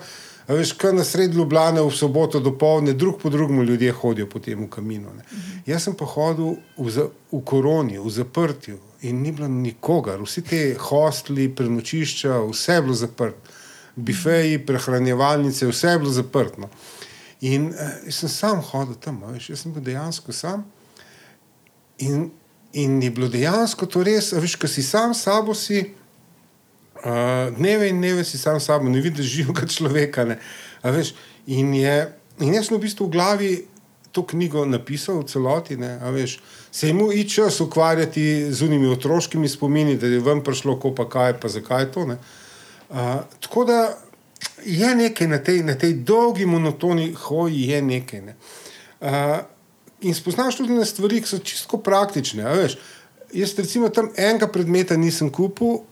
a veš, kar na sredi Ljubljane v soboto do povdne, drug po drugem ljudje hodijo po tem kaminu. Ne. Jaz sem pa hodil v, za, v koroni, v zaprtju in ni bilo nikogar, vsi ti hostli, prenočišča, vse je bilo zaprto. Bifeji, prehranjevalnice, vse je bilo zaprto. In uh, sem sam hodil tam, veš, jaz sem bil dejansko sam. In, in je bilo dejansko to res, veš, ko si sam sabo, si uh, dneve in dneve si sam sabo, ne vidiš živega človeka. Ne, a veš, in, je, in jaz sem v bistvu v glavi to knjigo napisal v celoti. Ne, a veš, se je mu i čas ukvarjati z unimi otroškimi spomini, da je vam prišlo, ko pa kaj, pa zakaj to. Ne. Uh, tako da je nekaj na tej, na tej dolgi, monotoni hoji, je nekaj. Ne. Uh, in spoznaš tudi na stvari, ki so čisto praktične. Veš, jaz, recimo, tam enega predmeta nisem kupil,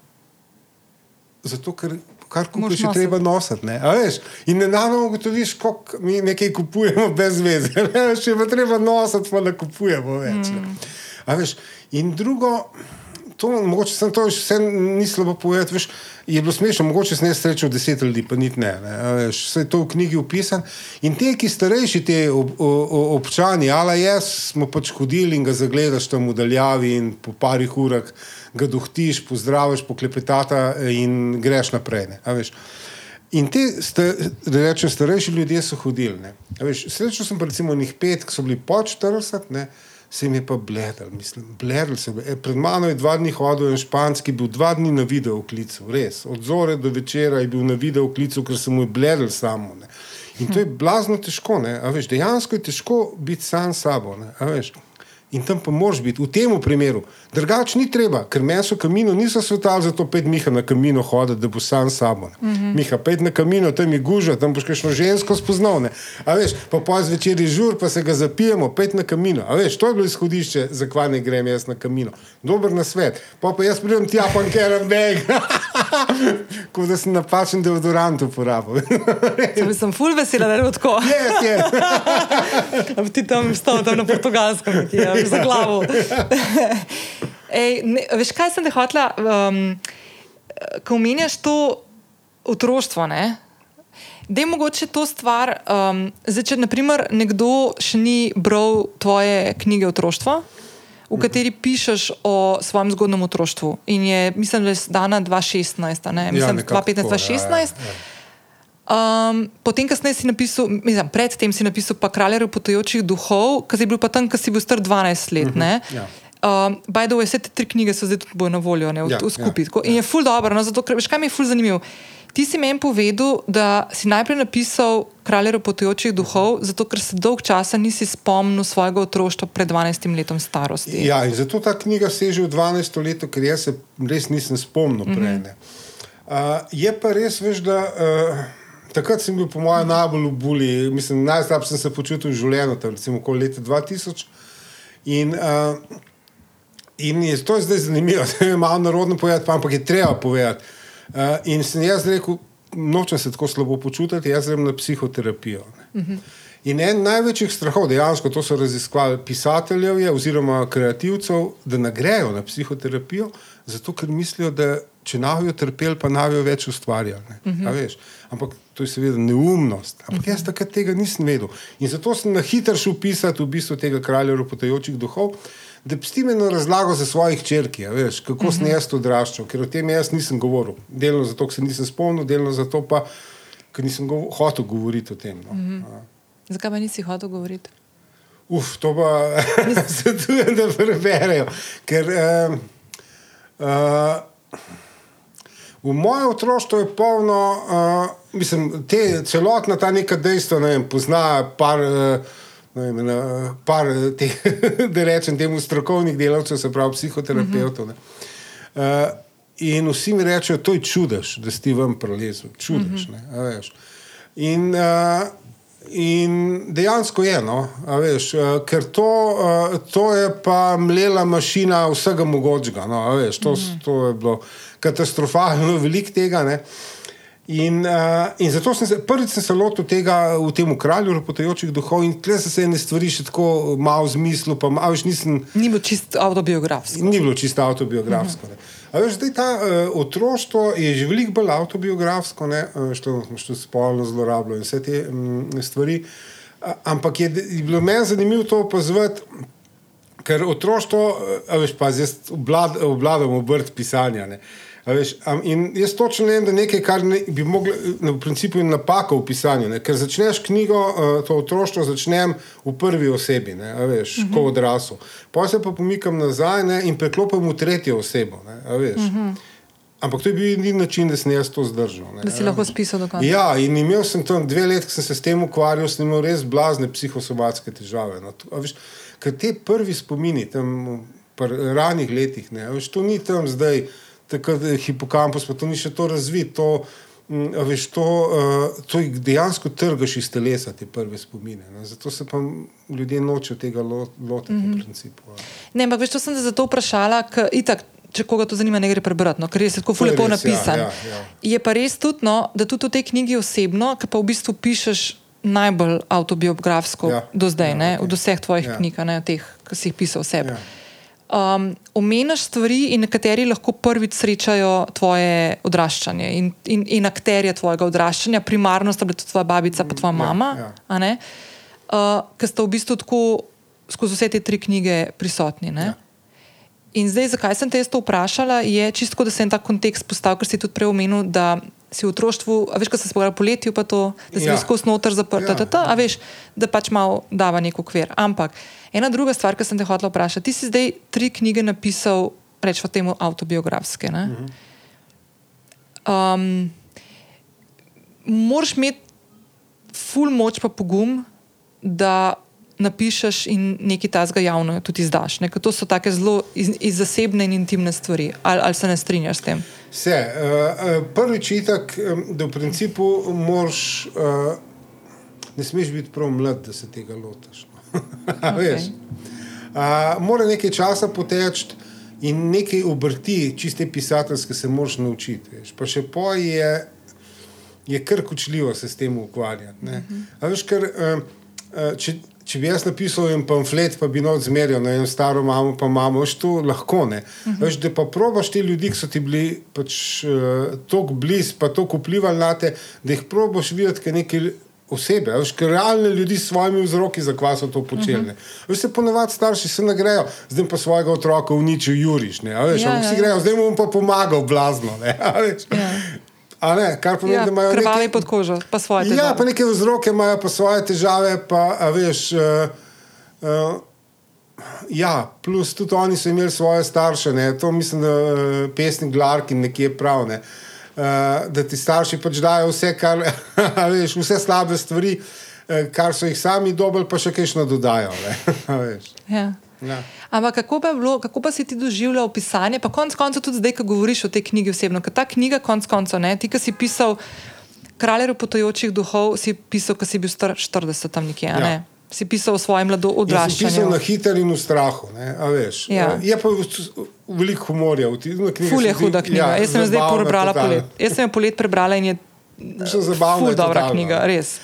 zato ker. Kar kupiš, je treba nositi. Ne? veš. In ne namo ugotoviš, kako mi nekaj kupujemo *laughs* brez veze. ne veš, Če pa treba nositi, pa ne kupujemo več. Mm. Veš, in drugo, to, mogoče sem to vse ni slabo povedati. Veš, je bilo smešno, mogoče sem jaz srečal deset ljudi, pa niti ne. ne veš, vse je to v knjigi upisano. In te, ki starejši, te ob, ob, občani, ali jaz, smo pač hodili in ga zagledaš tam v daljavi in po parih urah ga dohtiš, pozdraviš, poklepetata in greš naprej. Ne, veš. In sta, da rečem, starejši ljudje so hodili. srečal sem recimo njih pet, ki so bili pod 40, ne, se jim je pa bledel, mislim, bledel se je. E, Pred mano je dva dni hodil en španski, bil dva dni na video klicu, res. Od zore do večera je bil na video klicu, ker se mu je bledel samo. Ne. In to je blazno težko. ne, a Veš, dejansko je težko biti sam sabo. ne, a veš. In tam pa moraš biti, v tem primeru. Drugače ni treba, ker meso kamino niso svetali, zato pet Miha na kamino hoditi, da bo sam sabo. Mm -hmm. Miha, pet na kamino, tam je guža, tam boš kakšno žensko spoznal. ne. A veš, pa poj zvečer je žur, pa se ga zapijemo, pet na kamino. A veš, to je bilo izhodišče, zakaj ne grem jaz na kamino. Dober na svet. Pa pa jaz pridem tja, pa ker beg. *laughs* Kot da sem napačen deodorant uporabil. *laughs* Sem, sem ful vesela, da je tako. Yes, yes. *laughs* Ti tam tam na portugalskem, nekje, a bi za glavo. Ej, ne, veš, kaj sem te hotla, um, ko omenjaš to otroštvo, ne? Da je mogoče to stvar, um, zdaj, če naprimer nekdo še ni bral tvoje knjige otroštva, v kateri pišeš o svojem zgodnem otroštvu. In je, mislim, da je dana 2016, a ne? mislim, nekako 2015, tako, ja, 2016. ja, ja. Um, potem, kasneje si napisal, mislim, predtem si napisal pa Kraljev potujočih duhov, ki si bil pa tam, ko si bil star 12 let. Uh -huh, ja. Um, by the way, vse te tri knjige so zdaj tudi na voljo, ne, v, Ja, v skupaj. ja, Ja, in je ful dobro, no, zato, ker veš, kaj mi je ful zanimivo. Ti si meni povedal, da si najprej napisal Kraljev potujočih duhov, zato ker se dolg časa nisi spomnil svojega otroštva pred 12 letom starosti. Ja, in zato ta knjiga seže v 12. leto, ker jaz se res nisem spomnil Mhm. prej. ne. Uh, je pa res, veš, da uh, takrat sem bil, po mojem, najbolj v buli, mislim, najslabše sem se počutil v življenju, tam recimo okoli leta 2000. In, uh, in je, to je zdaj zanimivo, *laughs* da je malo narodno povedati, pa ampak je treba povedati. Uh, in sem jaz rekel, nočem se tako slabo počutiti, jaz grem na psihoterapijo. Uh -huh. In en največjih strahov, dejansko to so raziskovali pisateljev, je, oziroma kreativcev, da ne grejo na psihoterapijo, zato ker mislijo, da če navijo trpeli, pa navijo več ustvarjali. Uh -huh. Ampak to je seveda neumnost. Ampak jaz takrat tega nisem vedel. In zato sem na hitro šel pisati v bistvu tega kralja ropotajočih duhov. Da bi ti eno razlago za svojih črki, veš, kako uh -huh. sem jaz to odraščal, ker o tem jaz nisem govoril. Delno zato, ker se nisem spomnil, delno zato pa, ker nisem gov hotel govoriti o tem. No. Uh -huh. Zakaj pa nisi hotel govoriti? Uf, to pa *laughs* svetujem, da preberejo. Ker uh, uh, v moje otroštvo je polno, uh, mislim, te, celotna ta neka dejstva, ne vem, pozna par. Uh, vem, na par teh, *laughs* da rečem, temu strokovnih delavcev, se pravi psihoterapeutov. Uh -huh. uh, in vsi mi rečejo, to je čudež, da si ti vam prelezel, čudež. Uh -huh. ne, in, uh, in dejansko je, no, veš, uh, ker to, uh, to je pa mlela mašina vsega mogočega. No, veš, to, uh -huh. to je bilo katastrofalno, *laughs* veliko tega. Ne. In, uh, in zato sem se prvič sem se lotil tega v tem kralju ropotajočih duhov in tle sem se ene stvari še tako malo zmislil, pa malo več nisem. Ni bilo čisto avtobiografsko. Ni bilo čisto avtobiografsko. Uh -huh. veš, zdaj ta uh, otroštvo je že veliko bolj avtobiografsko, ne, uh, što, što spolno zlorabljalo in vse te um, stvari. Uh, ampak je, je bilo meni zanimivo to opazovati. Ker otroštvo, veš, pa zdaj oblad, obladamo obrt pisanja. Ne. A veš, in jaz točno vem, da nekaj, kar ne, bi moglo, v principu je napaka v pisanju. Ne, ker začneš knjigo, uh, to otroštvo začnem v prvi osebi, ne, a veš, uh -huh. kot odrasel. Pa se pa pomikam nazaj ne, in preklopim v tretjo osebo. Ne, a veš. Uh -huh. Ampak to je bil edini način, da sem jaz to zdržal. Ne. Da si lahko spisal do konca. Ja, in imel sem tam dve leti, ko sem se s tem ukvarjal, sem imel res blazne psihosomatske težave. No. To, veš, ker te prvi spomini, tam v ranih letih, ne, veš, to ni tam zdaj, tako da je hipokampus, pa to ni še to razvit. To, mm, a veš, to, uh, to dejansko trgaš iz telesa, te prve spomine. Ne. Zato se pa ljudje nočejo tega lo, lotiti, mm -hmm. principu. a. Ne, ampak veš, to sem te zato vprašala, ker itak. Če koga to zanima, ne gre prebrati, no, ker je tako lepo res, ja, napisan. ja, ja. Je pa res tudi, no, da tudi v tej knjigi osebno, ki pa v bistvu pišeš najbolj avtobiografsko Ja, do zdaj, ja, ne, okej. od vseh tvojih Ja. knjig, ne teh, ki si jih pisal vse. Ja. Um, Omeniš stvari, in nekateri lahko prvič srečajo tvoje odraščanje in, in, in akterje tvojega odraščanja, primarno sta bila tudi tvoja babica in tvoja Ja, mama, ja. a ne, uh, ki sta v bistvu tako skozi vse te tri knjige prisotni. Ne? Ja. In zdaj, zakaj sem te jaz to vprašala, je čisto, da se en ta kontekst postavil, ker si tudi prej omenil, da si v otroštvu, a veš, ko se spogleda poletju, pa to, da si Ja. bil skozi noter zaprt, Ja. ja. ta, ta, a veš, da pač malo dava nek okvir. Ampak ena druga stvar, ki sem te hotela vprašati, ti si zdaj tri knjige napisal, rečemo temu avtobiografske. Ne? Um, moraš imeti ful moč pa pogum, da napišeš in nekaj tazga javno tudi izdaš. Ne? Ker to so take zelo iz, iz zasebne in intimne stvari. Ali, ali se ne strinjaš s tem? Vse. Uh, prvič je tako, da v principu moraš, uh, ne smeš biti prav mlad, da se tega lotiš. No. *laughs* okay. uh, mora nekaj časa poteči in nekaj obrti, čiste pisateljske, se moraš naučiti. Veš. Pa še po je, je kar kočljivo se s tem ukvarjati. Uh -huh. veš, ker, uh, če, če bi jaz napisal en pamflet, pa bi noč zmerjal na eno staro mamo, pa imamo še to lahko. Uh -huh. Veš, da pa probaš te ljudi, ki so ti bili pač, uh, tako blizu, pa tako vplivali na te, da jih probaš videti, kaj nekaj. Osebe, veš, ker realne ljudi s svojimi vzroki za kva so to počeli. Uh -huh. Veš, se ponovadi starši se ne grejo, zdaj pa svojega otroka uničijo, juriš. Ne, veš, ja, vsi ja, grejo, ja. zdaj mu pa pomagal, blazno. Ne, Ne, kar pomeni, ja, da imajo krvave neke... pod kožo, pa svoje težave. Ja, pa neke vzroke imajo, pa svoje težave. Pa, veš, uh, uh, ja, plus tudi oni so imeli svoje starše. Ne. To mislim, da uh, pesnik Glarkin nekje prav. Ne. Uh, da ti starši pač dajo vse, kar, *laughs* veš, vse slabe stvari, kar so jih sami dobili, pa še kaj še dodajo. *laughs* ja. Ja. Ampak kako pa, bilo, kako pa si ti doživljal pisanje, pa konec koncev tudi zdaj, ko govoriš o tej knjigi osebno? Ker ta knjiga, konec koncev, ti, ki si pisal Kraljev potojočih duhov, si pisal, ko si bil star 40 tam nekje. Ja. Ne? Si pisal o svojem mladu odraščanju. Ja, pisal na hiter in v strahu. Ja. Je pa veliko humorja v tem knjigi. Ful je huda knjiga. Ja, Jaz sem jo zdaj prebrala polet. Jaz sem jo polet prebrala in je zelo dobra knjiga, res.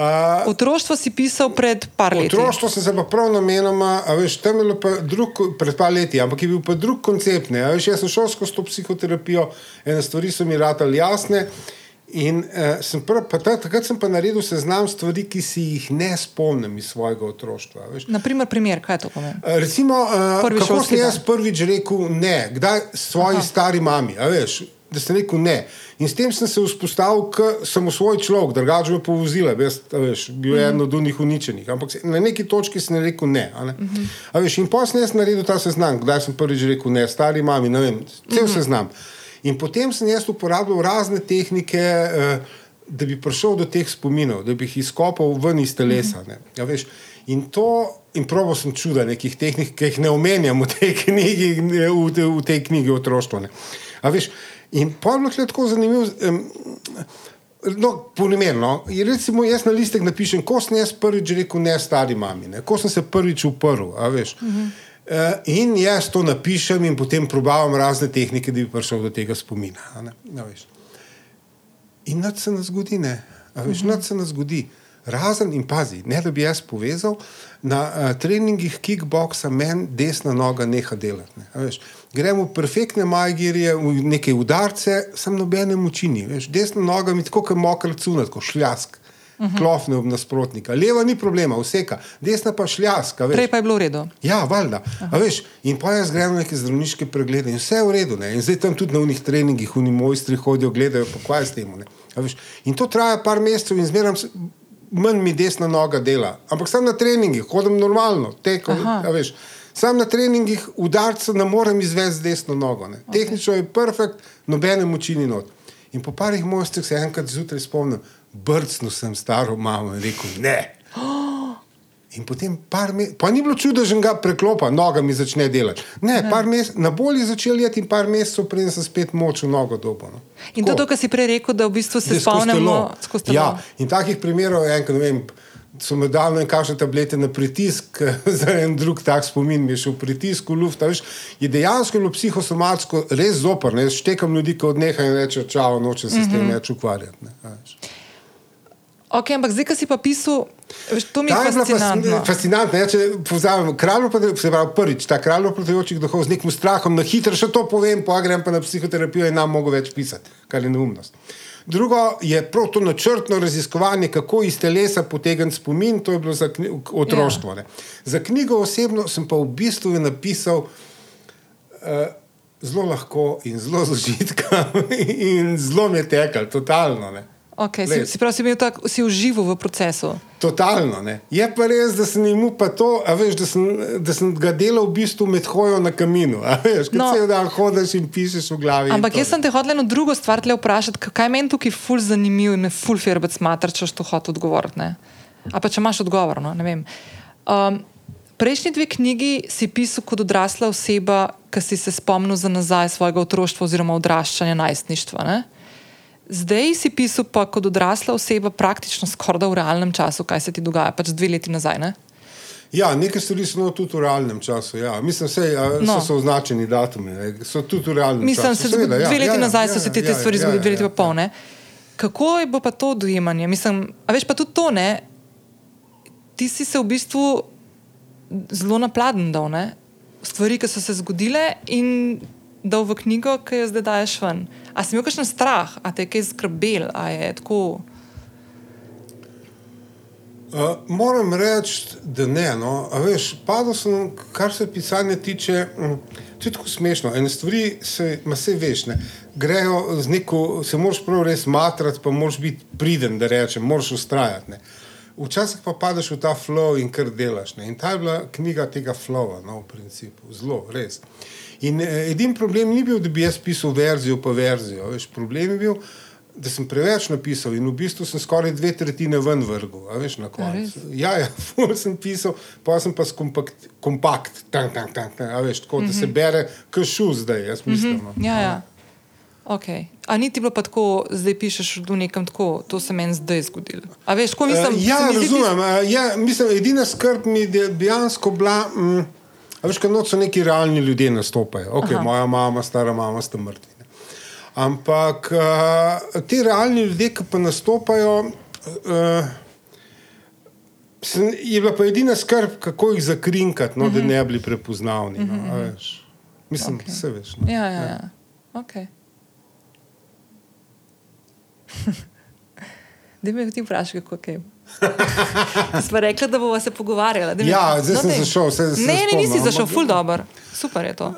Uh, otroštvo si pisal pred par leti. Otroštvo sem se pa prav namenoma, veš, tam je bilo drug, pred par leti, ampak je bil pa drug koncept. Ne, veš, jaz sem šel skozi to psihoterapijo, ene stvari so mi ratali jasne. In uh, sem prv, ta, takrat sem pa naredil seznam stvari, ki si jih ne spomnim iz svojega otroštva. Naprimer, primer, kaj to pomeni? Uh, recimo, uh, kako sem jaz prvič rekel ne, kdaj svoji Aha. stari mami, veš, da sem rekel ne. In s tem sem se vzpostavil, ker sem svoj človek, drugače me povozila, veš, veš, bil je mm -hmm. eno od njih uničenih. Ampak na neki točki sem rekel ne. ne? Mm -hmm. veš, in potem sem naredil ta seznam, kdaj sem prvič rekel ne, stari mami, ne vem, cel mm -hmm. seznam. In potem sem jaz uporabljal razne tehnike. Uh, Da bi prišel do teh spominov, da bi jih izkopal ven iz telesa. Mm -hmm. ja, veš, in to, in pravi sem čuda nekih tehnik, ki jih ne omenjam v tej knjigi, v, v, v tej knjigi otroštva. Veš, In pa je bilo tako zanimivo. Um, No, Polimerno. Recimo, jaz na listek napišem, ko sem jaz prvič rekel ne stari mami, ne? ko sem se prvič uprl. Uh -huh. uh, in jaz to napišem in potem probavam razne tehnike, da bi prišel do tega spomina. In nad se nas zgodi, ne. Veš, uh -huh. se nas zgodi. Razen in pazi, ne da bi jaz povezal, na uh, treningih kickboxa meni desna noga neha delati. Ne, Gremo v perfektne majgirje, v neke udarce, sem nobene moči. Desna noga mi tako, kot mokr cunat, kot šljask. Uh mhm. -huh. Klofne ob nasprotnika. Leva ni problema, vseka, desna pa šljaska. Prej pa je bilo v redu. Ja, valjda. Veš, in pa jaz grem na neke zdravniške preglede in vse je v redu. Ne? In zdaj tam tudi na unih treningih, uni mojstri hodijo, gledajo, pa kaj s tem. In to traja par mesecev in zmeram manj mi desna noga dela. Ampak sem na treningih, hodim normalno, teko. Sam na treningih udarca ne morem izvesti z desno nogo. Okay. Tehnično je perfekt, nobene moči ni not. In po parih mojstrih se enkrat zjutraj spomnim, brcno sem staro mamo in rekel ne. In potem, pa ni bilo čudo, da ga preklopa, noga mi začne delati. Ne, ne. na bolj je začel jeti in par mesecev, preden sem spet moč v nogo dobo. No. In to, kar si prej rekel, da v bistvu se spomnimo skozi to. Ja, in takih primerov je enkrat, ne vem. So me dali na kakšne tablete na pritisk, *laughs* za en drug tak spomin, mi je šel pritisk v luft. Veš, je dejansko bilo psihosomatsko res zoprno. Jaz štekam ljudi, ki odnehajo in rečejo: Čau, nočem se mm -hmm. s tem mhm. več ukvarjati. Ne, Ok, ampak zdaj, ki si pa pisal, to mi je fascinantno. Fascinantno, ja, če povzamem, se pravi, prvič, ta kralj protujočih duhov z nekim strahom, na hitro še to povem, pa grem pa na psihoterapijo in nam mogo več pisati, kar je neumnost. Drugo je prav to načrtno raziskovanje, kako iz telesa potegniti spomin, to je bilo za otroštvo. Ja. Za knjigo osebno sem pa v bistvu napisal uh, zelo lahko in zelo z užitka *laughs* in zelo mi je tekal, totalno. Ne. Okay, si, si pravi, si, imel tak, si užival v procesu. Totalno. Ne. Je pa res, da sem jim pa to, a veš, da sem, da sem ga delal v bistvu med hojo na kaminu. Veš, No. no. Cel dan hodiš in pišeš v glavi. Ampak jaz sem te hotel eno drugo stvar tle vprašati, kaj meni tukaj ful zanimivo in me ful firbec mater, če to hotel odgovoriti. ne. A pa če imaš odgovor, no, ne vem. Um, prejšnji dve knjigi si pisal kot odrasla oseba, ki si se spomnil za nazaj svojega otroštva oziroma odraščanja najstništva. Ne? Zdaj si pisal pa kot odrasla oseba praktično skoraj da v realnem času, kaj se ti dogaja, pač dve leti nazaj. Ne? Ja, nekaj stvari so no, tudi v realnem času. Ja. Mislim, da No. so, so označeni datumi, ne. so tudi v realnem Mislim, času. se zgodi, Seveda, dve leti ja, nazaj ja, so se te, ja, te ja, stvari ja, zgodile, dve ja, leti pa pol. Ne? Kako je bo pa to dojemanje? Mislim, a veš pa tudi to, ne? ti si se v bistvu zelo napladen dal, ne? stvari, ki so se zgodile in dal v knjigo, ki jo zdaj daješ ven. A si imel kakšen strah, a te je kaj skrbel, a je tako. Uh, moram reči, da ne. No. A Veš, padel sem, kar se pisanja tiče, mm, to je tako smešno. Ene stvari se, ma se veš, ne. grejo z neko, se moraš prav res matrati, pa moraš biti priden, da rečem, moraš ustrajati. Ne. Včasih pa padeš v ta flow in kar delaš. Ne. In ta je bila knjiga tega flowa, no, v principu, zelo, res. In eh, edini problem ni bil, da bi jaz pisal verzijo po verzijo. Veš, problem je bil, da sem preveč napisal in v bistvu sem skoraj dve tretjine ven vrgel, veš, na koncu. Ja, ja, *laughs* ful sem pisal, pa sem pa skompakt, kompakt, tank, tank, tank, a veš, tako, da se bere kašu zdaj, jaz mislim. no. Ja, ja. Okay. A ni ti bilo pa tako, zdaj pišeš v nekem tako, to se meni zdaj zgodilo. A veš, ko mislim, Eh, ja, se mi zdi razumem. eh, Ja, mislim, edina skrb mi je dejansko bila. Mm, a veš, kaj noč so neki realni ljudje nastopajo. Okay, Aha. moja mama, stara mama sta mrtvi. ne. Ampak uh, ti realni ljudje, ki pa nastopajo, uh, sem, je bila pa edina skrb, kako jih zakrinkati, no, Mhm. da ne bi bili prepoznavni. No, a veš. Mislim, Okej. okay. vse veš. No. Ja, ja, ja. Okay. Da me ti vprašaj, kako je. *laughs* Smo rekli, da bomo se pogovarjali. daj mi- Ja, zdaj sem daj. zašel, se- se Ne, ne, nisi spomnim, zašel, ampak- ful dobro. Super je to.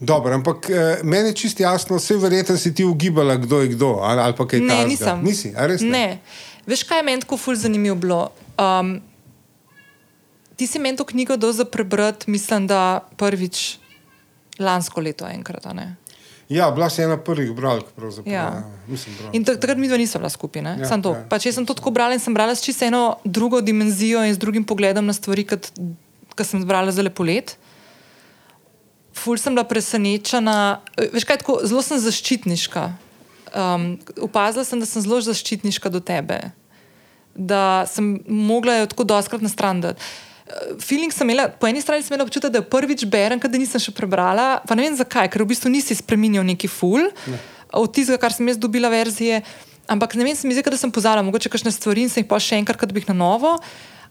Dobro, ampak eh, meni je čisto jasno, vse verjetno si ti ugibala, kdo je kdo, ali, ali pa kaj Ne, takega. nisem. Nisi, a res ne? ne. Veš, kaj je meni tako ful zanimivo bilo? Um, ti si meni to knjigo dal za prebrati, mislim, da prvič lansko leto enkrat. ne? Ja, bila si ena prvih bralk. Ja. Ja. Mislim, bralk. In tak- takrat mi dva nisva bila skupaj. Ja, Ja, Sam to. ja. Pač jaz sem to tako brala in sem brala s čisto eno drugo dimenzijo in z drugim pogledom na stvari, kot sem brala za lepo let. Ful sem bila presenečena, veš kaj, tako, zelo sem zaščitniška. Um, opazila sem, da sem zelo zaščitniška do tebe, da sem mogla jo tako doskrat na stran dati. Feeling sem imela, po eni strani sem imela občutek, da jo prvič berem, kadar nisem še prebrala, pa ne vem zakaj, ker v bistvu nisi spremenil neki ful ne. od tistega, kar sem jaz dobila verzije. Ampak ne vem, se mi zdi, da sem pozala mogoče kakšne stvari in sem jih pa še enkrat, da bi jih na novo.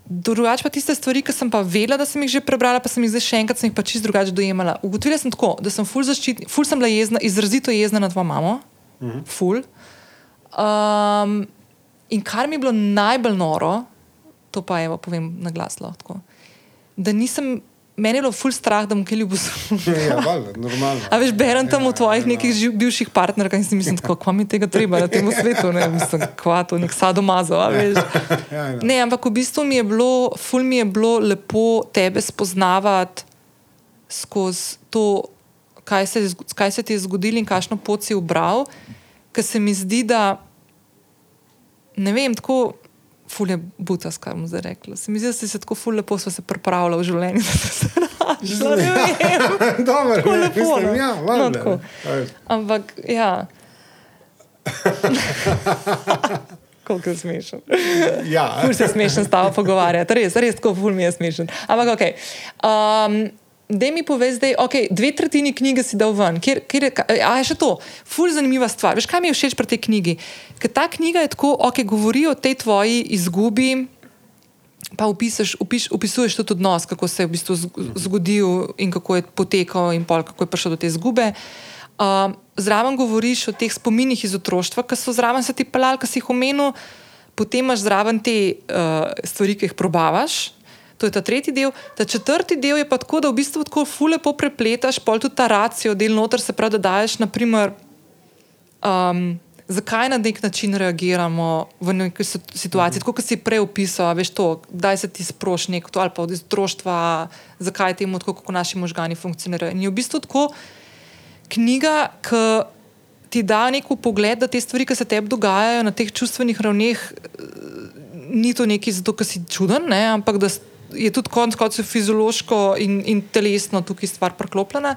Drugače pa tiste stvari, ki sem pa vedela, da sem jih že prebrala, pa sem jih zdaj še enkrat, sem jih pa čist drugače dojemala. Ugotovila sem tako, da sem ful zaščitna, ful sem bila jezna, izrazito jezna na tvojo mamo, mhm. ful. Um, in kar mi je bilo najbolj noro, to pa evo, povem na glas lahko, da nisem, meni je bilo ful strah, da bom kaj ljubo *laughs* Ja, valjda, normalno. A veš, berem tam o tvojih nekih živ, bivših partnerkah in si mislim, tako, kva mi tega treba na tem svetu, ne mislim, kva to, nek sadomazo, a veš. *laughs* Ja, ja. Ne, ampak v bistvu mi je bilo, ful mi je bilo lepo tebe spoznavati skozi to, kaj se, kaj se ti je zgodilo in kakšno pot si ubral, ker se mi zdi, da ne vem, tako. Ful je butas, kar bom zdaj rekla. Se mi zdi, da si se tako ful lepo se pripravila v življenju, *laughs* da si se našla. Ne vem. *laughs* Dobro, Tako lepo, mislim, no. ja, No, tako. Ampak, ja. *laughs* Koliko je smešen. Ja. Ful se smešen s tabo pogovarjati, res, res tako ful mi je smešen. Ampak, ok. Um, Dej mi povej zdaj, okay, dve tretjini knjige si dal ven. Kjer, kjer je, ka- a je še to, ful zanimiva stvar. Veš, kaj mi je všeč pri tej knjigi? Ker ta knjiga je tako, ok, govori o tej tvoji izgubi, pa opisaš, opiš, opisuješ tudi odnos, kako se je v bistvu zg- zgodil in kako je potekal, in pol, kako je prišel do te izgube. Um, zraven govoriš o teh spominih iz otroštva, ki so zraven se ti pelali, ki si jih omenil, potem imaš zraven te uh, stvari, ki jih probavaš. To je ta tretji del. Ta četrti del je pa tako, da v bistvu tako fule poprepletaš, pol tudi ta racijo, del noter se pravi, da daješ, naprimer, um, zakaj na nek način reagiramo v neki situaciji, tako kot si prej opisal, veš to, kdaj se ti sproši nek to ali pa od iztroštva, zakaj temu tako, kako naši možgani funkcionirajo. In je v bistvu tako knjiga, ki ti da neko pogled, da te stvari, ki se tebi dogajajo na teh čustvenih ravneh, ni to nekaj zato, ker si čuden, ne, ampak da je tudi konec koncev fiziološko in, in telesno tukaj stvar preklopljena.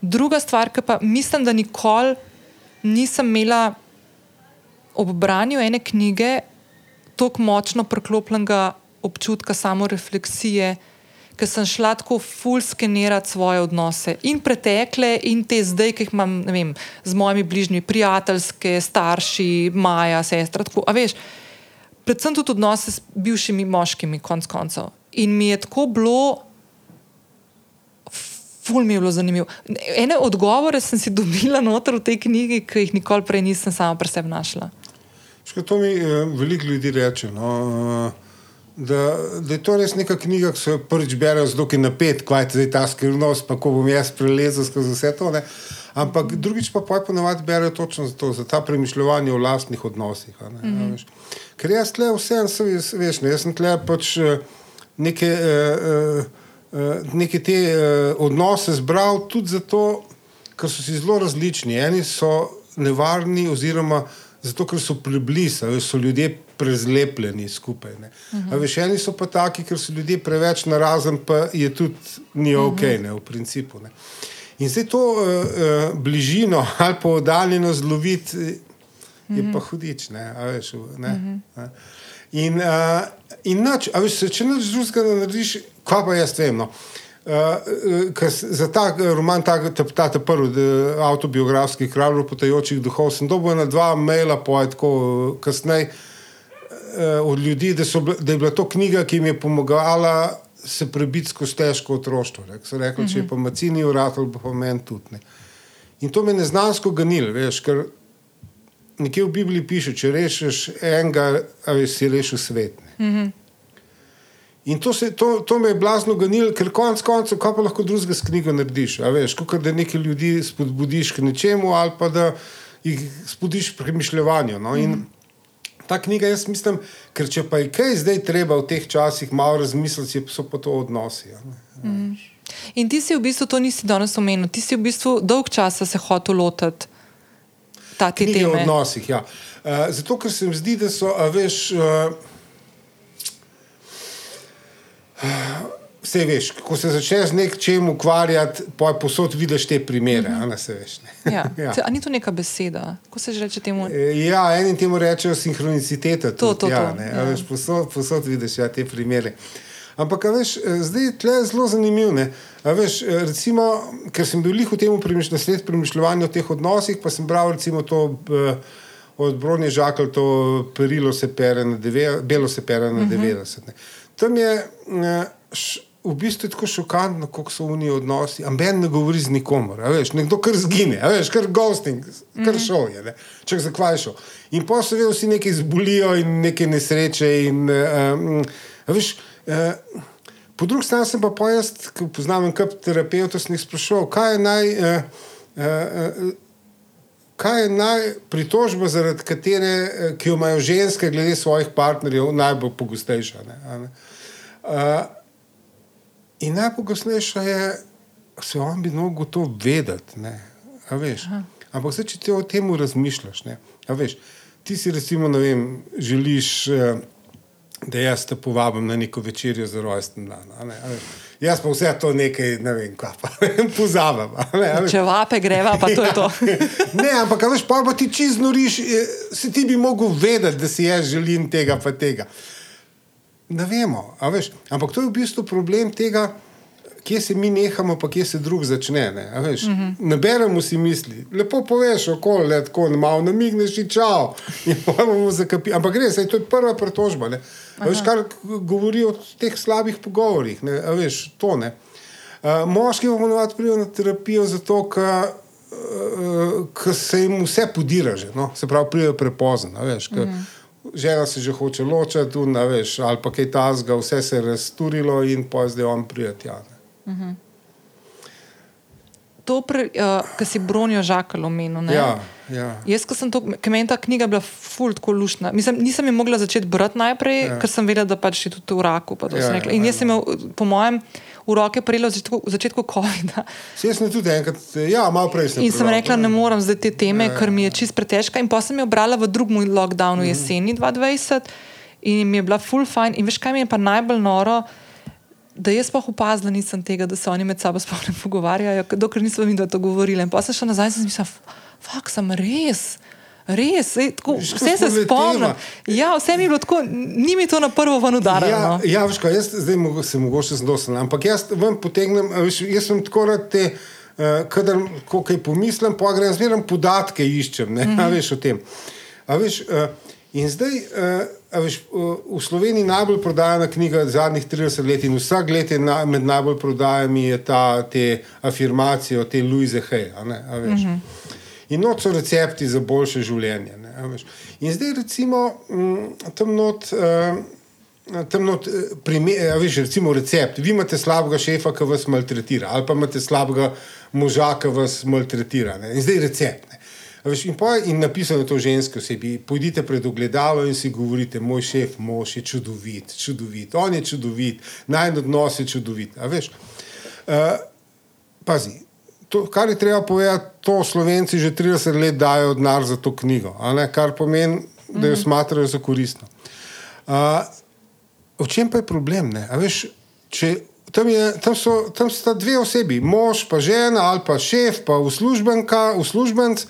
Druga stvar, ki pa mislim, da nikoli nisem imela ob branju ene knjige tako močno preklopljenega občutka samorefleksije, ker sem šla tako ful skenirati svoje odnose in pretekle, in te zdaj, ki jih imam vem, z mojimi bližnjimi, prijateljske, starši, Maja, sestra. Tako, veš, predvsem tudi odnose s bivšimi moškimi, konc koncev. In mi je tako bilo. Ful mi je bilo zanimivo. Ene odgovore sem si *laughs* dobila noter v tej knjigi, ki jih nikoli prej nisem sama pri sebi našla. Škaj, to mi eh, veliko ljudi reče. No? Da, da je to res neka knjiga, ki se prvič bere, zelo je napet, kaj je ta skrivnost, pa ko bom jaz prelezel skozi vse to. Ne? Ampak drugič pa pa ponovadi berejo točno za to, za ta premišljanje o lastnih odnosih. Ne? Mm -hmm. Ker jaz tle vse, veš, ne, jaz sem tle pač. Uh, neke, uh, uh, neke te uh, odnose zbral tudi zato, ker so si zelo različni. Eni so nevarni, oziroma zato, ker so preblizu, so ljudje prezlepljeni skupaj. Uh -huh. Veš, eni so pa taki, ker so ljudje preveč narazen, pa je tudi ni ok, uh -huh. ne, v principu. Ne. In zdaj to uh, uh, bližino ali pa oddaljenost loviti je pa hudič. Ne, veš, ne, uh -huh. In, uh, in nač, veš, če neč drugega ne narediš, kaj pa jaz vem. No? Uh, za ta roman, ta, ta, ta, ta prvi avtobiografski kralj, potajočih duhov, sem dobil na dva maila, pojetko kasneje uh, od ljudi, da, so, da je bila to knjiga, ki mi je pomagala se prebiti skozi težko otroštvo. Rek, so rekli, uh -huh. če je pa macini urad, pa meni tudi. Ne. In to me je neznansko ganil, veš, ker nekje v Bibliji piše, če rečeš enega, ali si rešil svet. Mm -hmm. In to, se, to, to me je blazno ganilo, ker konec koncev, kaj pa lahko drugega s knjigo narediš. Veš, kot da nekaj ljudi spodbudiš k nečemu, ali pa da jih spodbudiš k premišljanju. No? In mm. ta knjiga, jaz mislim, ker če pa je kaj zdaj treba v teh časih malo razmisliti, so pa to odnosi. Mm. In ti si v bistvu to nisi danes omenil, ti si v bistvu dolg časa se hotel lotiti take teme. V odnosih, ja. Uh, zato, ker se mi zdi, da so, a veš. Uh, Vse veš, ko se začneš z nečem ukvarjati, pa posod vidiš te primere. Mm -hmm. veš, ne? ja. *laughs* ja. Ni to neka beseda? Ko se že reče temu? Ja, enim temu rečejo sinhroniciteta. To, to, ja, to. Ja. Veš, posod, posod vidiš ja, te primere. Uh, Ampak, veš, eh, zdaj je tle zelo zanimivo. Veš, eh, recimo, ker sem bil v tem premišljanju o teh odnosih, pa sem bral recimo, to uh, od Bronja Žakla, to perilo se pere na 90, belo se pere na 90. Uh -huh. Tam je uh, š, v bistvu tako šokantno, kako so oni odnosi. Amben ne govori z nikomor, veš, nekdo kar zgine, veš, kar ghosting, kar mhm. šel je, če zakvaj šel. In pa se vsi nekaj zbolijo in neke nesreče. In, um, veš, Eh, po drugi strani sem pa jaz, ki poznam kot terapeut, sem jih sprašoval, kaj je naj. Uh, uh, Kaj je najpritožba, zaradi katere, ki jo imajo ženske, glede svojih partnerjev, najbolj pogostejša? Ne, ne? Uh, in najpogostejša je, da se vam bi lahko to vedeti. Ampak, zdaj, če ti o tem razmišljaš, veš, ti si, recimo, vem, želiš. Uh, da jaz te povabim na neko večerjo za rojsten dan. Jaz pa vse to nekaj, ne vem, kaj pa *laughs* pozabim. Če vape greva, pa to je to. *laughs* ne, ampak veš, pa, pa ti čez noriš, se ti bi mogel vedeti, da si jaz želim tega pa tega. Ne vemo, ampak to je v bistvu problem tega kje se mi nehamo, pa kje se drug začne. Ne, uh -huh. ne beremo si misli, lepo poveš, okolje, tako malo namigneš, čau. *laughs* Ampak res, to je prva pretožba. Veš, kar govori o teh slabih pogovorih. Ne, veš, to, ne. Uh, moški bomo navadili priti na terapijo zato, ker uh, se jim vse podira, že, no? se pravi, pridejo prepozno. Veš, uh -huh. Žena se že hoče ločiti, ali pa kaj tasga, vse se je razturilo in pa zdaj on prijatelj. to, uh, kar si bronijo žakalo omenil. ne? Ja, ja. Jaz, ko sem to, ker meni ta knjiga bila ful tako lušna. Mislim, nisem je mogla začeti brati najprej, ja. ker sem vedela, da pač je tudi v raku. Ja, ja, In jaz sem ja. imel, po mojem, v roke prejela v začetku, v začetku COVID-a. Saj sem tudi enkrat, ja, malo prej sem. In sem rekla, ne morem zdaj te teme, Ja, ja, ker mi je čist pretežka. In pa sem jo brala v drugem lockdownu jeseni 2020 in mi je bila full fine. In veš, kaj mi je pa najbolj noro, da jaz pa opazila nisem tega, da se oni med sabo sploh ne pogovarjajo, dokler nisem videla to govorila. In pa sem šla nazaj in sem mislila, fuk, sem res. Res, sej, tako, vse se spomnim. Ja, vse mi je bilo tako, ni mi to na prvo ven udarilo. Ja, no. ja veš, kaj, jaz zdaj mogo, se mogoče zdosen, ampak jaz vam potegnem, veš, jaz sem tako rad te, uh, kadar kaj pomislim, pa grem zmeraj podatke iščem, ne, mm -hmm. a veš o tem. A veš, uh, in zdaj, uh, veš, uh, v Sloveniji najbolj prodajana knjiga zadnjih 30 let in vsak let je na, med najbolj prodajami je ta, te afirmacije te Louise Hay, veš. Mm -hmm. In not so recepti za boljše življenje. Ne. In zdaj, recimo, mm, tam not. Uh, Tam not, eh, prime, a veš, recimo recept. Vi imate slabega šefa, ki vas maltretira, ali pa imate slabega moža, ki vas maltretira. Ne? In zdaj recept. Veš, in, pa, in napisano je to ženske osebi. Pojdite pred ogledalo in si govorite, moj šef, mož je čudovit, čudovit, on je čudovit, naj odnos je čudovit. A veš, uh, pazi, to, kar je treba povedati, to Slovenci že 30 let dajo denar za to knjigo, kar pomeni, da jo smatrajo za koristno. Uh, v čem pa je problem? Veš, če, tam, je, tam, so, tam sta dve osebi, mož, pa žena, ali pa šef, pa uslužbenka, uslužbenc.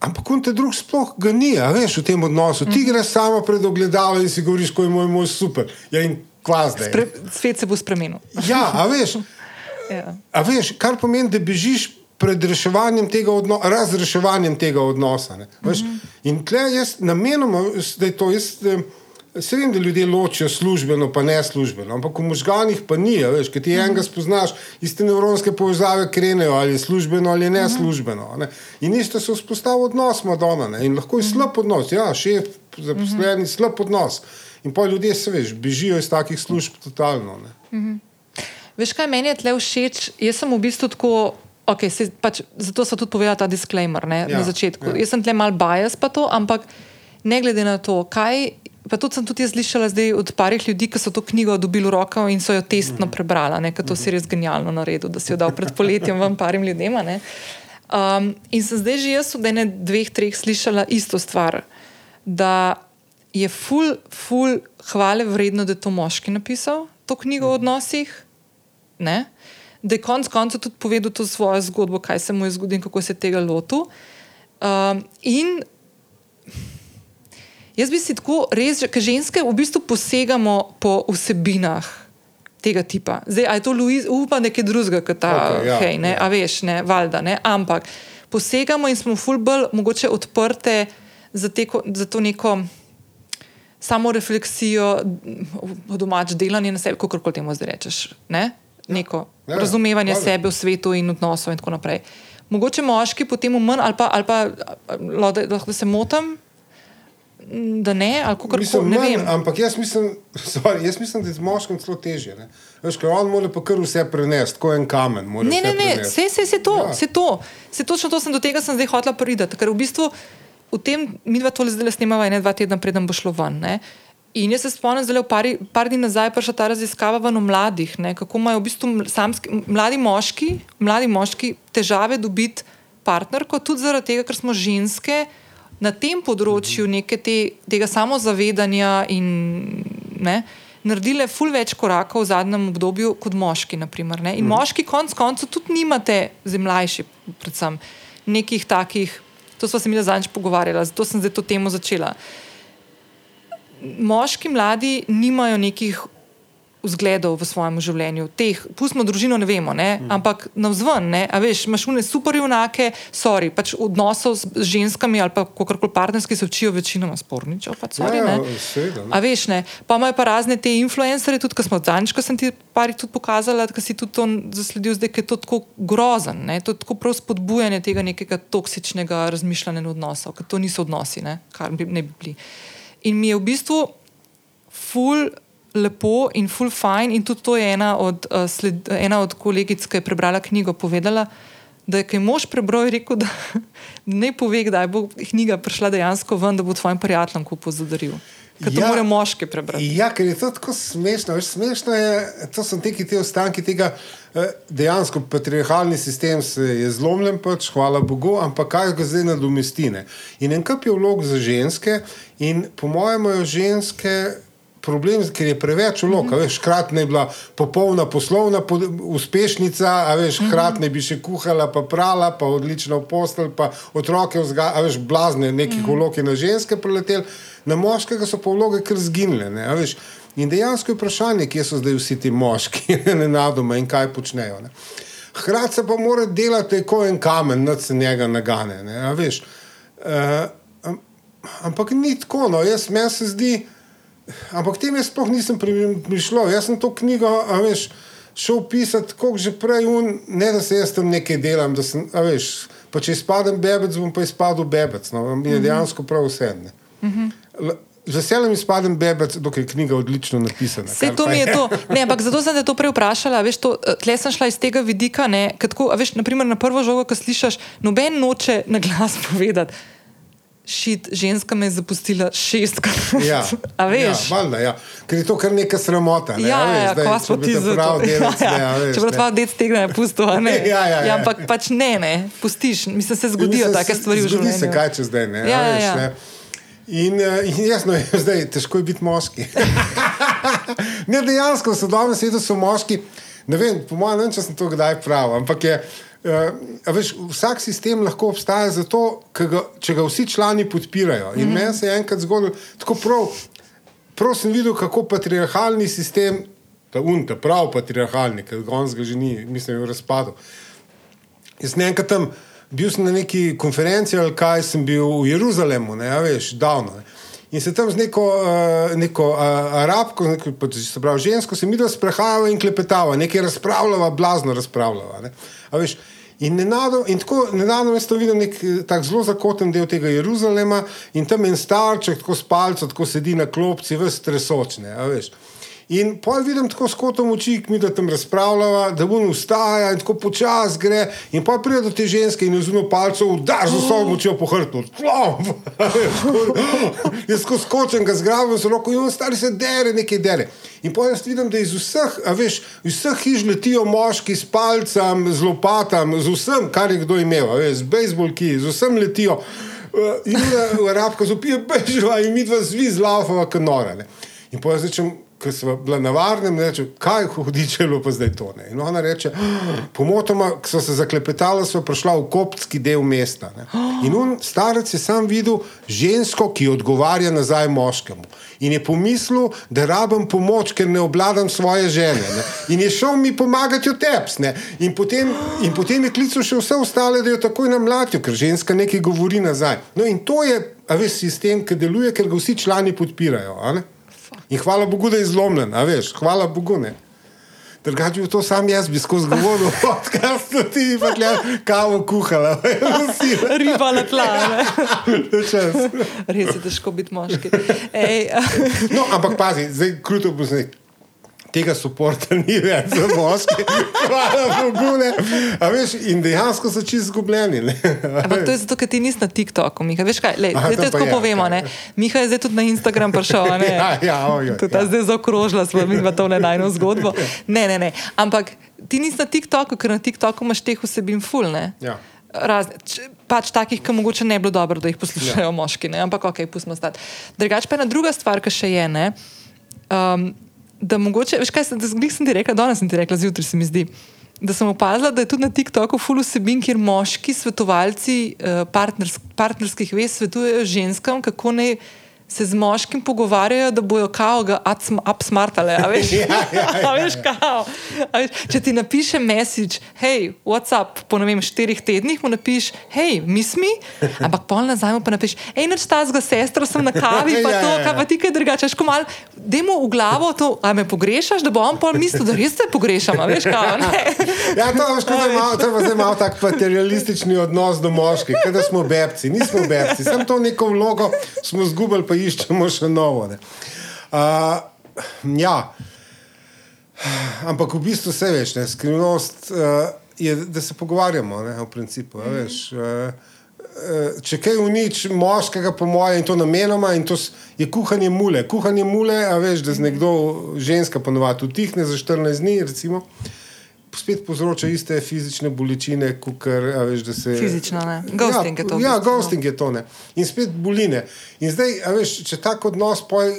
Ampak on te drug sploh ga ni, veš, v tem odnosu. Ti greš samo pred ogledalo in si govoriš, ko je moj mož super. Ja, in kva zdaj. Spre, svet se bo spremenil. Ja, a veš. *laughs* Ja. A veš, kar pomeni, da bežiš pred reševanjem tega odnosa, razreševanjem tega odnosa. ne. Veš, mm -hmm. In tle jaz namenoma, da je to jaz. eh, Se vem, da ljudje ločijo službeno, pa ne službeno, ampak v možganjih pa ni, a veš, ker ti enega spoznaš, iste nevronske povezave krenejo, ali je službeno ali ne službeno. Ne? In isto se vzpostavlja odnos Madonna ne? in lahko je slab odnos, ja, šef, zaposleni, slab odnos. In pa ljudje se veš, bežijo iz takih služb totalno. Ne? Veš, kaj meni je tle všeč? Jaz sem v bistvu tako. Okay, se, pač, zato so tudi povedali ta disclaimer ne, ja, Ja, na začetku. ja. Ja. Jaz sem tle mal bias, pa to, ampak ne glede na to, kaj. Pa tudi sem tudi jaz slišala zdaj od parih ljudi, ki so to knjigo dobili v roko in so jo testno Mhm. prebrala, ker to si res genialno naredil, da si jo dal pred poletjem vam parim ljudem. Um, in sem zdaj že jaz od ene, dveh, treh slišala isto stvar, da je ful, ful hvale vredno, da je to moški napisal, to knjigo o odnosih ne? da je konec koncev tudi povedal to svojo zgodbo, kaj se mu je zgodilo in kako se je tega lotil. Um, in jaz bi si tako res, ker ženske v bistvu posegamo po vsebinah. Tega tipa. Zdaj, a je to Luiz, upam, nekaj drugega, kot ta, okay, ja, hej, ne, ja. a veš, ne, valjda, ne, ampak posegamo in smo ful bolj mogoče odprte za, te, za to neko samo refleksijo, domač delanje na sebi, kako koli temu zdaj rečeš. Ne? Neko Ja, ja, razumevanje valjda. sebe v svetu in odnosov in tako naprej. Mogoče moški potem manj, ali pa, ali pa lo- da, lahko da se motim, da ne, ali kako Mislim, ne manj, vem. ampak jaz mislim, *laughs* sorry, jaz mislim, da je z moškim celo težje. ne. Veš, ker on mora pa kar vse prenesti, kot en kamen. Ne, ne, ne, vse, vse, vse to, Ja. vse to. Vse točno to sem do tega sem zdaj hotela priti. Ker v bistvu v tem, mi dva tole zdaj snemava, ene dva tedna, preden bo šlo ven. Ne? In jaz se spomnim, da je par, par dni nazaj prišla ta raziskava o mladih, ne? kako imajo v bistvu samski, mladi, moški, mladi moški težave dobiti partnerko, tudi zaradi tega, ker smo ženske na tem področju neke te, tega samozavedanja in ne, naredile ful več korakov v zadnjem obdobju kot moški. Naprimer, ne. in mm. moški konc koncev tudi nimate, zdaj mlajši, predvsem nekih takih. To smo se mi zadnjič pogovarjali, zato sem zdaj to temo začela moški mladi nimajo nekih vzgledov v svojem življenju. Teh, pustimo družino, ne vemo, ne? Mm. ampak navzven, ne? a veš, imaš une super junake, sorry, pač odnosov z ženskami ali pa kakorkoli partnerski se učijo večinoma sporničev, pač sorry, Ja, ne. ja, seveda, ne. A veš, ne, pa imajo pa razne te influencerje, tudi ko smo zadnjič, ko sem ti pari tudi pokazala, da si tudi to zasledil, zdaj ker je to tako grozen, ne, to je tako prav spodbujanje tega nekega toksičnega razmišljanja odnosov, ker to niso odnosi, ne, kar bi ne bi bili. In mi je v bistvu ful lepo in full fine. In tudi to je ena od, uh, sled, ena od kolegic, ki je prebrala knjigo, povedala, da je kaj mož prebral in rekel, *laughs* da ne pove, kdaj bo knjiga prišla dejansko ven, da bo tvojim prijateljem kupil zadaril. Ker to Ja. mora moški prebrati. Ja, ker je to tako smešno. Veš, smešno je, to so neki te ostanki tega. eh, Dejansko patriarhalni sistem se je zlomljen, pač, hvala Bogu, ampak kaj ga zdaj nadomesti. Ne? In en kup je vlog za ženske, in po mojem ženske problem, ker je preveč vlog. Mm -hmm. Hkrati je bila popolna poslovna pod, uspešnica, a veš, hkrati ne bi še kuhala, pa prala, pa odlična v postelj, pa otroke vzgajala, veš, blazne nekih mm -hmm. vlog je na ženske preletel, na moškega so pa vloge kar zginile. Ne, a veš. In dejansko je vprašanje, kje so zdaj vsi ti moški, *laughs* ne nadoma in kaj počnejo. Ne. Hkrati se pa mora delati kot en kamen, da se njega nagane. Ne, a veš. Uh, am, ampak ni tako, no, jaz meni se zdi. Ampak tem jaz sploh nisem prišel. Jaz sem to knjigo, a veš, šel pisati, kot že prej, un, ne da se jaz tam nekaj delam. da Sem, a veš, pa če izpadem bebec, bom pa izpadel bebec. No, mi je dejansko prav vse. ne. L- Z veseljem izpadem bebec, dokler je knjiga odlično napisana. Vse to mi je to. *laughs* Ne, ampak zato sem te to prej vprašala. Veš, to, eh, tle sem šla iz tega vidika. Ne, tako, veš, naprimer, na prvo žogo, ko slišiš, noben noče na glas *laughs* povedati. Šit, ženska me je zapustila šestkrat. Ja, *laughs* a veš? Ja, valjda, ja. Ker je to kar neka sramota. Ne? Ja, a veš, ja, zdaj, ko če smo ti za to. delec, *laughs* Ja, ne, ja. veš, Če bo ne. tvoja dec tega ne pustil, a ne. *laughs* Ja, ja, ja. ampak pač ne, ne, pustiš. Mislim, se zgodijo Mislim, take stvari v zgodi življenju. se kaj čez zdaj. Ne, Ja, ja, veš, ja. ne. In, eh, in jasno je, zdaj težko je biti moški. ne, dejansko v sodobnem svetu so moški. Ne vem, po mojem, ne vem, če sem to kdaj prav, ampak je. Uh, veš, vsak sistem lahko obstaja zato, ga, če ga vsi člani podpirajo. In mm -hmm. meni se je enkrat zgodilo tako prav. Prav sem videl, kako patriarhalni sistem, ta unta, prav patriarhalni, ker ga on že ni, mislim, je v razpadu. Jaz sem enkrat tam bil sem na neki konferenci ali kaj, sem bil v Jeruzalemu, ne a veš, davno. Ne. In se tam z neko, uh, neko uh, arabko, neko, se pravi, žensko, se mi da sprehajava in klepetava, nekaj razpravljava, blazno razpravljava. Ne. A veš, In, nenado, in tako nedavno jaz to videl, nek eh, tak zelo zakoten del tega Jeruzalema, in tam en starček, tako s palcem, tako sedi na klopci, vse tresočne. In poj vidim tako s kotom oči, mi da tam razpravljava, da bo vstaja in tako počasi gre. In pa pride do te ženske in vzame palco, udar z vso močjo po hrbtu. Tlom! *laughs* Jaz ko skočim, ga zgrabim z roko in on stari se dere, nekaj dere. In pa jaz vidim, da iz vseh, veš, iz vseh hiš letijo moški s palcem, z lopatam, z vsem, kar je kdo imel, z bejzbolki, z vsem letijo. Uh, In v Arabko zopije bežava in mi dva zvi zlaufava kanora. Ne. In pa jaz rečem, ker smo bili na varnem, reče, kaj hudiče je bilo pa zdaj to. Ne? In ona reče, pomotoma, ko so se zaklepetala, so prišla v koptski del mesta. Ne? In on, starec, je sam videl žensko, ki odgovarja nazaj moškemu. In je pomislil, da rabim pomoč, ker ne obladam svoje žene. Ne? In je šel mi pomagati v teps. Ne? In potem, in potem je klical še vse ostale, da jo takoj namlatijo, ker ženska nekaj govori nazaj. No in to je, a veš, sistem, ki deluje, ker ga vsi člani podpirajo. In hvala Bogu, da je zlomljen, a veš, hvala Bogu. Ne. Drugače bi to sam jaz bi skozi govoril, *laughs* podcast ti pa tle kavo kuhala. *laughs* Riba na tla. Res je težko biti moški. Ej, No, ampak pazi, zdaj kruto bo zdaj. Tega suporta *laughs* ni več za moške, hvala Bogu. A veš, in dejansko so čisto izgubljeni. Ampak to je zato, ker ti nisi na TikToku, Miha. Veš kaj, lej, Aha, zdaj tako je, povemo. Ne? Miha je zdaj tudi na Instagram prišel. *laughs* Ja, ja, ojoj, Tudi ja. zdaj zaokrožila smo mi dva to najno zgodbo. Ne, ne, ne. Ampak ti nisi na TikToku, ker na TikToku imaš teh vsebin ful. Ne? Ja. Razne, pač takih, ki mogoče ne bi bilo dobro, da jih poslušajo ja. moški, ne? ampak ok, pustimo stati. Drugač pa ena druga stvar, ki še je, ne, um, da mogoče, veš kaj, da sem ti rekla, danes sem ti rekla, zjutraj se mi zdi. Da sem opazila, da je tudi na TikToku full vsebin, kjer moški svetovalci eh, partners, partnerskih vez svetujejo ženskam, kako naj se z moškim pogovarjajo, da bojo kao ga upsmartale. A veš, *laughs* Ja, ja, ja, a veš kao. A veš, če ti napiše message, hej, WhatsApp, po ne vem, štirih tednih mu napiš, hej, miss me, ampak pol nazaj mu pa napiš, hej, neč ta zga sestro sem na kavi, pa *laughs* Ja, to, ja, ja. kaj pa ti kaj drugače. Ško mal, dajmo v glavo to, a me pogrešaš, da bo on pol mislil, da res te pogrešam, a veš kao, ne. Ja, to, je malo- to je zdaj malo tak materialistični odnos do moških, kot da smo bebci. Nismo bebci, sem to neko vlogo smo zgubili, pa iščemo še novo. ne. Uh, ja. Ampak v bistvu vse veš, ne? skrivnost uh, je, da se pogovarjamo, ne? v principu. Mm -hmm. veš, uh, uh, če kaj unič moškega, po mojem, in to namenoma, in to je kuhanje mule. Kuhanje mule, a veš, da z nekdo, ženska ponovadi utihne za 14 dni, recimo. Spet povzroča iste fizične bolečine, kot veš, da se. Fizično, ne. Ghosting ja, je to. Ja, v bistvu, no. ghosting je to. Ne. In spet boline. In zdaj, veš, če tako odnos poj,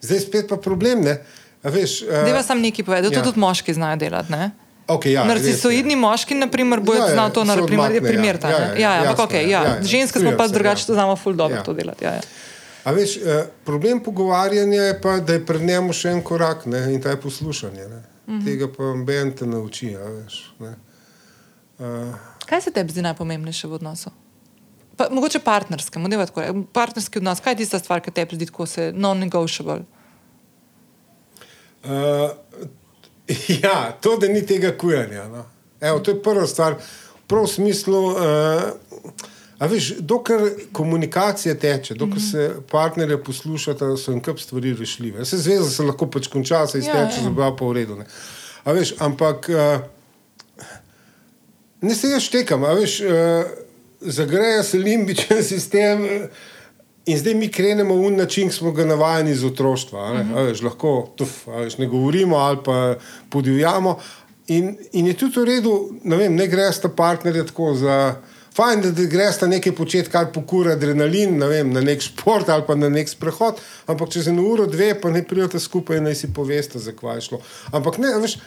zdaj spet pa problem. Ne. A Veš, uh, Deva sam nekaj povedati, to ja. tudi moški znajo delati. Ne? okay, ja, res. Narcisoidni moški, na primer, bojo Ja, ja, znali to narediti, primer, ja. primer ta. Ja, ne. ja, Ja, ja, ampak jasno, okay, ja, ja. ja, ja. Ženske smo pa se, drugače ja. to znamo ful dobro Ja. to delati. Ja, ja. A veš, eh, problem pogovarjanja je pa, da je pred njim še en korak ne, in ta je poslušanje. Ne. Mhm. Tega pa Ben te nauči. a Veš, ne. uh, Kaj se tebi zdi najpomembnejše v odnosu? Pa, mogoče partnerskem, ne tako. Partnerski odnos, kaj je tista stvar, ki tebi zdi tako se non-negotiable? uh, *laughs* ja, to, da ni tega kujanja. No. Evo, to je prva stvar. Prav v smislu, uh, a veš, dokler komunikacija teče, dokler mm -hmm. se partnerje poslušata, so en kup stvari rešljive. Se zveza se lahko pač konča, se izteče, ja. ja, ja. za pa v redu. Ne. A veš, ampak. Uh, Ne se jaz štekam, a veš, uh, zagreja se limbičen *laughs* sistem eh, in zdaj mi krenemo v način, ki smo ga navajeni iz otroštva. Ne, a veš, lahko tuf, veš, ne govorimo ali pa podivjamo. In, in je tudi v redu, ne, vem, ne greš ta partnerja tako za. Fajn, da, da greš ta nekaj početi, kar pokura adrenalin, ne vem, na nek šport ali pa na nek sprehod, ampak čez eno uro, dve, pa ne pridete skupaj in naj si poveste, zakaj je šlo. Ampak ne, veš,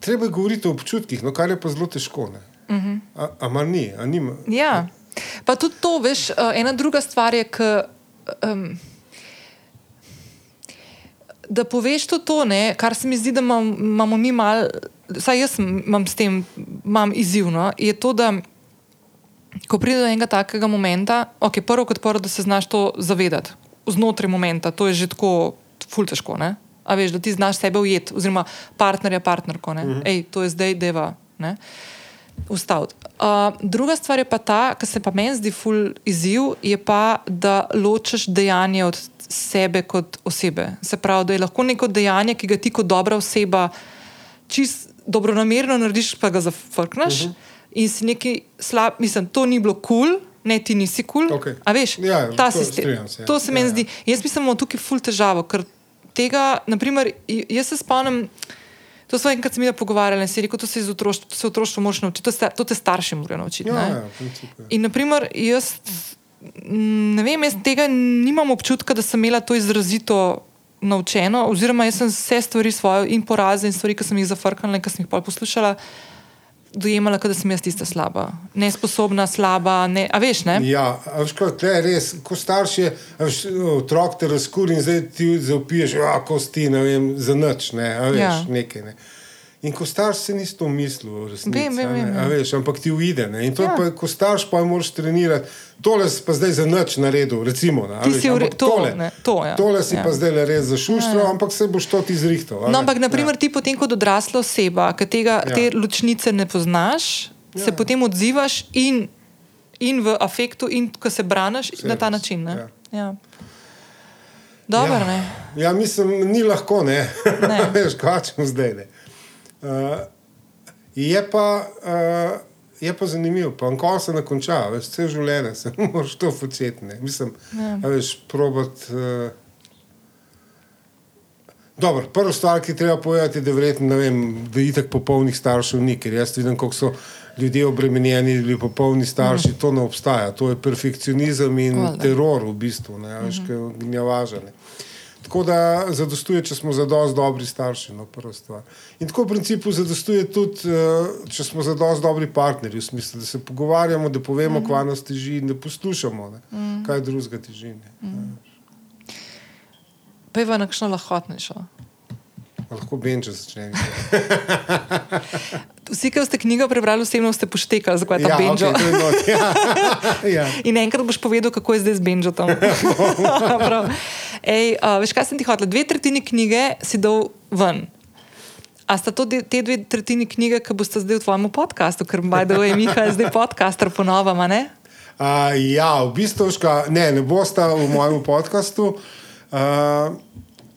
treba je govoriti o občutkih, no, kar je pa zelo težko. Uh -huh. a, a mar ni, a nima. Ja. Pa tudi to, veš, uh, ena druga stvar je, k, um, da poveš to, to ne, kar se mi zdi, da imam, imamo mi mal, saj jaz imam s tem imam izzivno, je to, da ko pride do enega takega momenta, ok, prvo kot prvo, da se znaš to zavedati znotraj momenta, to je že tako ful težko, ne? A veš, da ti znaš sebe ujeti, oziroma partnerja, partnerko, ne? -huh. Ej, to je zdaj deva, ne? ustaviti. Uh, druga stvar je pa ta, kar se pa meni zdi ful izziv, je pa, da ločiš dejanje od sebe kot osebe. Se pravi, da je lahko neko dejanje, ki ga ti kot dobra oseba čist dobronamerno narediš, pa ga zafrkneš uh -huh. In si neki slab, mislim, to ni bilo kul. Cool, Ne, ti nisi kul. Cool, Okej. A veš, Ja, ta to sistem. strinjam se, ja. To se Ja, meni ja. zdi. Jaz mislim, da imamo tukaj ful težavo, ker tega, naprimer, jaz se spomnim, to smo enkrat mi pogovarjali in si rekel, to se iz otroštva, to se otroštvo moraš naučiti, to, sta, to te starši morajo naučiti. Ja, ne. ja, principu, ja. In, naprimer, jaz ne vem, jaz tega nimam občutka, da sem imela to izrazito naučeno, oziroma jaz sem vse stvari svoje in poraze in stvari, ki sem jih zafrknila in ki sem jih pol poslušala. Dojemala, da sem jaz tista slaba, nesposobna, slaba. Ne, a veš, ne? Ja, veš, kot je res, ko starš je, a veš, otrok te razkuri in zdaj ti zaupiješ, a kosti, ne vem, za noč, ne, a veš, ja. nekaj. Ne. In ko starš se nisi to mislil, resnici, Vem, vem, vem, a ja. veš, ampak ti uide. Ne. In to Ja. ja. pa, ko starš pa moraš trenirati, tole si pa zdaj za noč naredil, recimo. Ne, veš, si v re- ampak to, tole, ne, to, ja. tole si Ja. ja. pa zdaj res zašuštral, ja, ja. ampak se boš to ti zrihtal. No, ampak, naprimer, ti potem, kot odrasla oseba, ki tega, Ja. te ločnice ne poznaš, ja. se Ja. potem odzivaš in, in v afektu, in ko se braniš Vse na ta res, način. Ne? ja. Ja. Dobro, ja. ne. Ja, mislim, ni lahko, ne. Ne. *laughs* Veš, kaj čemo zdaj. Ne. Uh, je, pa, uh, je pa zanimivo, pa ko se ne konča, veš, vse življenje se *laughs* moraš to početi. ne. Mislim, Ja. veš, probat. Uh, Dobro, prva stvar, ki treba povedati, je, da, verjetno, vem, da itak popolnih staršev ni, ker jaz vidim, koliko so ljudje obremenjeni, ali popolni starši, mm. to ne obstaja. To je perfekcionizem in Valjda. teror v bistvu, ne, veš, mm -hmm. gnjavažanje. Tako da zadostuje, če smo zadosti dobri starši, no, prva stvar. In tako v principu zadostuje tudi, eh, če smo zadosti dobri partnerji, v smislu, da se pogovarjamo, da povemo, mm -hmm. kva nas teži in da poslušamo, ne, mm -hmm. kaj drugega teži. Ne. Mm. Pa je v nekšno lahkotnejšo. Lahko benče začne. *laughs* Vsi, ki ste knjigo prebrali, osebno ste poštekali, zakaj je ta Ja, to je not, ja. *laughs* ja. In enkrat boš povedal, kako je zdaj z Benžotom. *laughs* Prav. Ej, uh, veš, kaj sem ti hotel? Dve tretjini knjige si dal ven. A sta to de- te dve tretjini knjige, ki boste zdaj v tvojem podkastu, ker Bajdo je Miha je zdaj podcaster ponovama, ne? Uh, ja, v bistvu, ška, ne, ne bosta v mojem podkastu. Uh,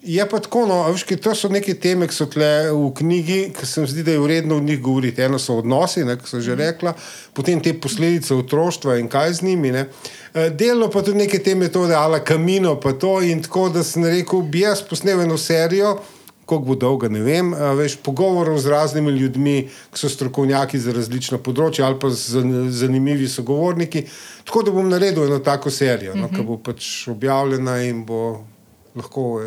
Je pa tako, no, veš, to so neke teme, ki so tle v knjigi, ki se mi zdi, da je vredno v njih govoriti. Eno so odnosi, ne, ki so že rekla, potem te posledice otroštva in kaj z njimi. Ne. Eh, Delno pa tudi neke te metode, ala kamino, pa to in tako, da sem rekel, bi jaz posnel eno serijo, koliko bo dolga, ne vem, veš, pogovorov z raznimi ljudmi, ki so strokovnjaki za različna področja ali pa zanimivi sogovorniki. Tako da bom naredil eno tako serijo, no, ki bo pač objavljena in bo lahko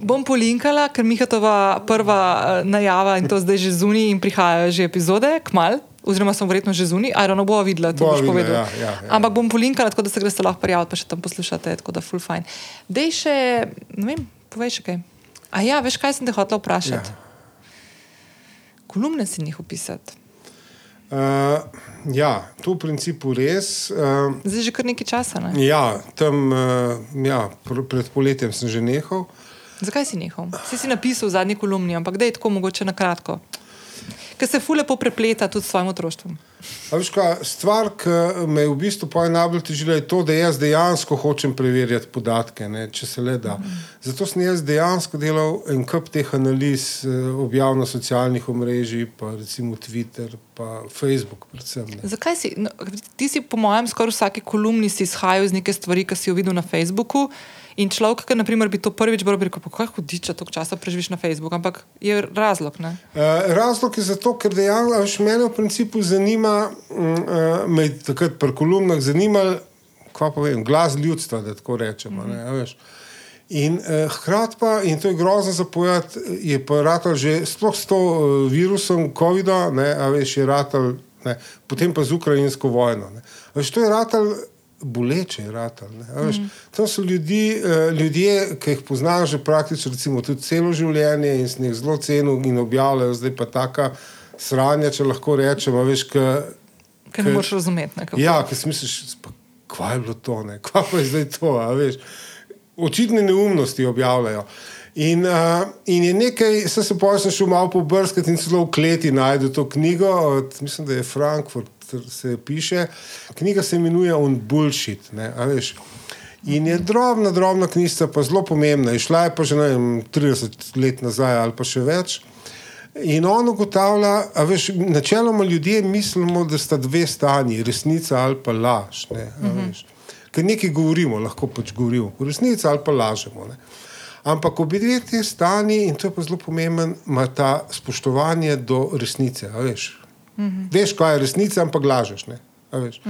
Bom polinkala, ker Mihatova prva eh, najava in to zdaj že zunaj in prihajajo že epizode, kmal. Oziroma, sem verjetno že zunaj, ali no bo videla, to boš videla, povedal. ja, ja, ja. Ampak bom polinkala, tako da se greste lahko prijaviti, pa še tam poslušate, tako da full fine. Dej še, ne vem, povej še kaj. A ja, veš, kaj sem te hotel vprašati? Ja. Kolumne si njih opisati. Uh, ja, to v principu res. Uh, Zdaj že kar nekaj časa. Ne? ja, tam uh, ja, pr pred poletjem sem že nehal. Zakaj si nehal? Si si napisal v zadnji kolumni, ampak da je tako mogoče na kratko. Ker se fule poprepleta tudi s svojim otroštvom. A veš, kaj, stvar, ki me je v bistvu pa najbolj težila, je to, da jaz dejansko hočem preverjati podatke, ne, če se le da. Zato sem jaz dejansko delal en kup teh analiz, eh, objav na socialnih omrežjih, pa recimo Twitter, pa Facebook, predvsem. Ne. Zakaj si, no, ti si, po mojem, skoraj v vsaki kolumni si izhajal iz neke stvari, ki si jo videl na Facebooku. In človek, ki naprimer, bi to prvič bral, bi rekel: Kaj hudič, če toliko časa preživiš na Facebooku? Ampak je razlog. Ne? Uh, razlog je zato, ker dejansko mene v principu zanima, uh, me je takrat pri kolumnah zanimal, kaj pa vem, glas ljudstva, da tako rečemo. Ne, a veš. In uh, hkrati pa, in to je grozno zapovedati, je pa ratal že sploh s to uh, virusom COVID-a, ne, a veš, je ratal, ne, potem pa z ukrajinsko vojno. Ne. Veš, to je ratal. Boleče je ratal. ne, a veš. To so ljudi, eh, ljudje, ki jih poznaš že praktično recimo, tudi celo življenje in sem jih zelo cenil in objavljajo, zdaj pa taka sranja, če lahko rečem. Veš, ka, Ker ne moreš razumeti. Ne, kako. ja, ki si misliš, pa, kva je bilo to, ne? kva pa je zdaj to. Očitne neumnosti objavljajo. In, uh, in je nekaj, sem se pa šel malo pobrskati in celo v kleti najdel to knjigo, od, mislim, da je Frankfurt, se piše. Knjiga se imenuje On Bullshit. Ne, a veš. In je drobna, drobna knjiga, pa zelo pomembna. Išla je pa že ne vem, 30 let nazaj ali pa še več. In on ugotavlja, da načeloma ljudje mislimo, da sta dve stanji, resnica ali pa laž. Ne, a veš. Ker nekaj govorimo, lahko pač govorimo, resnica ali pa lažemo. Ne. Ampak obi dve te stani, in to je pa zelo pomemben, ima ta spoštovanje do resnice. a Veš. veš, kaj je resnica, ampak lažeš. Ne. a veš.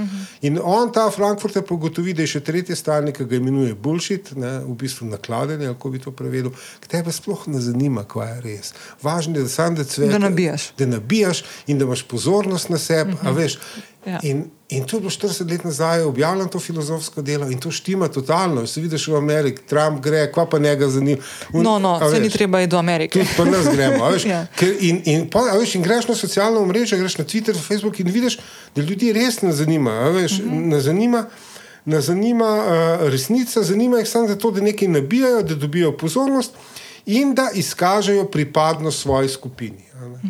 In on, ta Frankfurt, je pogotovi, da je še tretje stanje, ki ga imenuje bullshit, ne, v bistvu nakladenje, kako bi to prevedel, ki tebe sploh ne zanima, kaj je res. Važno je, da sam da cvet. Da nabijaš. Da nabijaš in da imaš pozornost na sebi. Uh -huh. Ja. In, in to je bilo 40 let nazaj objavljeno, to filozofsko delo in to štima totalno. Se vidiš v Ameriki, Trump gre, kva pa njega zanima. Un- No, no, se ni treba iti do Amerike. Tudi pa nas gremo. Veš, *laughs* Ja. Ker in, in, pa, veš, in greš na socialno omrežje, greš na Twitter, Facebook in vidiš, da ljudi res ne zanima. Veš, uh -huh. ne zanima Ne zanima uh, resnica, zanima jih samo zato, da nekaj nabijajo, da dobijo pozornost in da izkažejo pripadnost svoji skupini. ne, a veš.